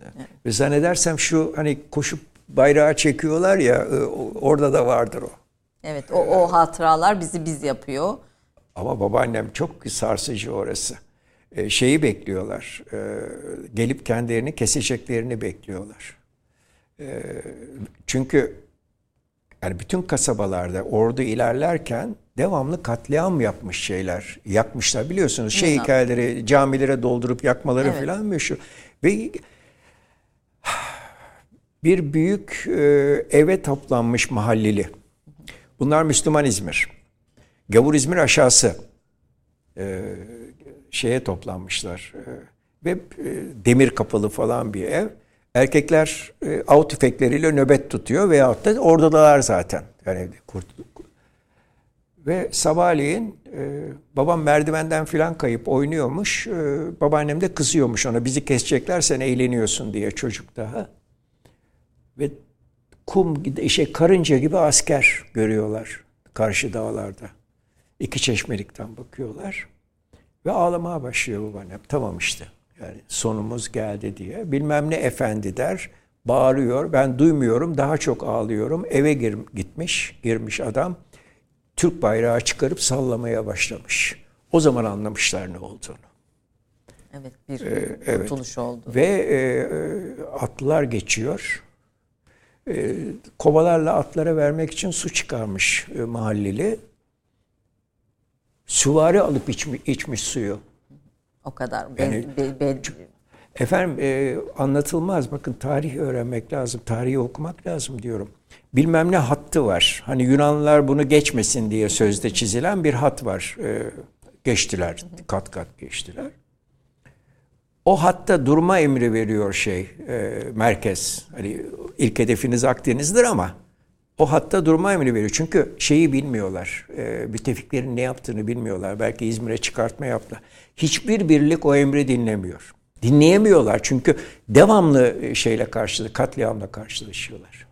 Evet. Ve zannedersem şu hani koşup bayrağı çekiyorlar ya e, orada da vardır o. Evet o, o hatıralar bizi biz yapıyor. Ama babaannem çok sarsıcı orası. E, şeyi bekliyorlar. E, gelip kendilerini keseceklerini bekliyorlar. E, çünkü yani bütün kasabalarda ordu ilerlerken devamlı katliam yapmış şeyler. Yakmışlar biliyorsunuz. Şey hikayeleri camilere doldurup yakmaları evet. falan meşhur. Ve bir büyük e, eve toplanmış mahalleli. Bunlar Müslüman İzmir. Gavur İzmir aşağısı. Ee, şeye toplanmışlar. E, ve e, demir kapalı falan bir ev. Erkekler e, av tüfekleriyle nöbet tutuyor veyahut da oradalar zaten. Yani kurt, ve sabahleyin e, babam merdivenden filan kayıp oynuyormuş. E, babaannem de kızıyormuş ona bizi kesecekler sen eğleniyorsun diye çocuk daha. Ve kum şey karınca gibi asker görüyorlar karşı dağlarda. İki çeşmelikten bakıyorlar. Ve ağlamaya başlıyor babaannem. Tamam işte. Yani sonumuz geldi diye. Bilmem ne efendi der. Bağırıyor. Ben duymuyorum. Daha çok ağlıyorum. Eve gir, gitmiş. Girmiş adam. Türk bayrağı çıkarıp sallamaya başlamış. O zaman anlamışlar ne olduğunu. Evet bir ee, evet. oldu. Ve e, atlılar geçiyor. E, kovalarla atlara vermek için su çıkarmış e, mahalleli. Süvari alıp içmiş, içmiş suyu. O kadar. Yani, be, be, efendim e, anlatılmaz. Bakın tarih öğrenmek lazım. Tarihi okumak lazım diyorum. Bilmem ne hattı var. Hani Yunanlılar bunu geçmesin diye sözde çizilen bir hat var. E, geçtiler. Kat kat geçtiler. O hatta durma emri veriyor şey e, merkez. Hani ilk hedefiniz Akdeniz'dir ama o hatta durma emri veriyor. Çünkü şeyi bilmiyorlar. E, müttefiklerin ne yaptığını bilmiyorlar. Belki İzmir'e çıkartma yaptı. Hiçbir birlik o emri dinlemiyor. Dinleyemiyorlar çünkü devamlı e, şeyle karşılaşıyor, katliamla karşılaşıyorlar.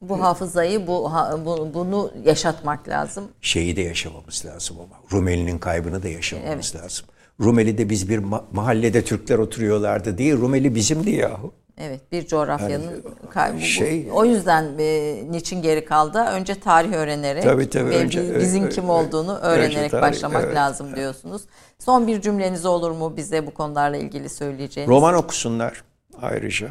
Bu hafızayı, bu, bu bunu yaşatmak lazım. Şeyi de yaşamamız lazım ama. Rumeli'nin kaybını da yaşamamız evet. lazım. Rumeli'de biz bir ma- mahallede Türkler oturuyorlardı diye Rumeli bizimdi yahu. Evet bir coğrafyanın yani, kaybı. Şey, o yüzden e, niçin geri kaldı? Önce tarih öğrenerek tabii, tabii, ve önce, bizim kim olduğunu öğrenerek tarih, başlamak evet, lazım diyorsunuz. Son bir cümleniz olur mu bize bu konularla ilgili söyleyeceğiniz? Roman okusunlar ayrıca.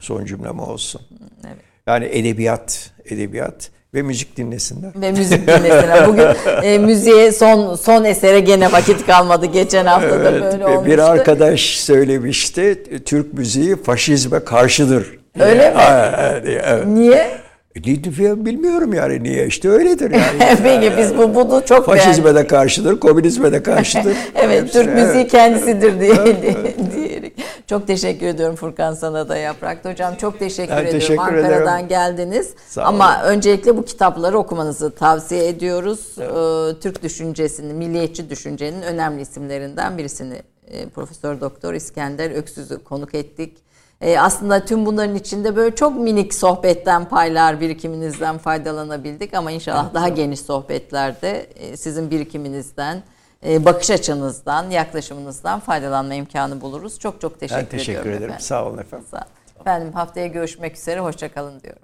Son cümlem olsun. Evet. Yani edebiyat, edebiyat ve müzik dinlesinler. Ve müzik dinlesinler. Bugün e, müziğe son son esere gene vakit kalmadı. Geçen hafta da evet, böyle olmuştu. Bir arkadaş söylemişti. Türk müziği faşizme karşıdır. Öyle mi? Evet. Niye? E, bilmiyorum yani niye işte öyledir yani. Peki biz bu bunu çok Faşizme beğendik. de karşıdır, komünizme de karşıdır. evet, Hepsi, Türk evet. müziği kendisidir diye, diyerek. Çok teşekkür ediyorum Furkan sana da Yaprak. Hocam çok teşekkür ben ediyorum. Teşekkür Ankara'dan ederim. geldiniz. Sağ Ama olun. öncelikle bu kitapları okumanızı tavsiye ediyoruz. Evet. Ee, Türk düşüncesinin, milliyetçi düşüncenin önemli isimlerinden birisini e, Profesör Doktor İskender Öksüz'ü konuk ettik. E, aslında tüm bunların içinde böyle çok minik sohbetten paylar birikiminizden faydalanabildik ama inşallah evet, daha geniş sohbetlerde e, sizin birikiminizden, bakış açınızdan, yaklaşımınızdan faydalanma imkanı buluruz. Çok çok teşekkür, ben teşekkür ederim. Efendim. Sağ olun efendim. Sağ olun. Efendim haftaya görüşmek üzere. Hoşçakalın diyorum.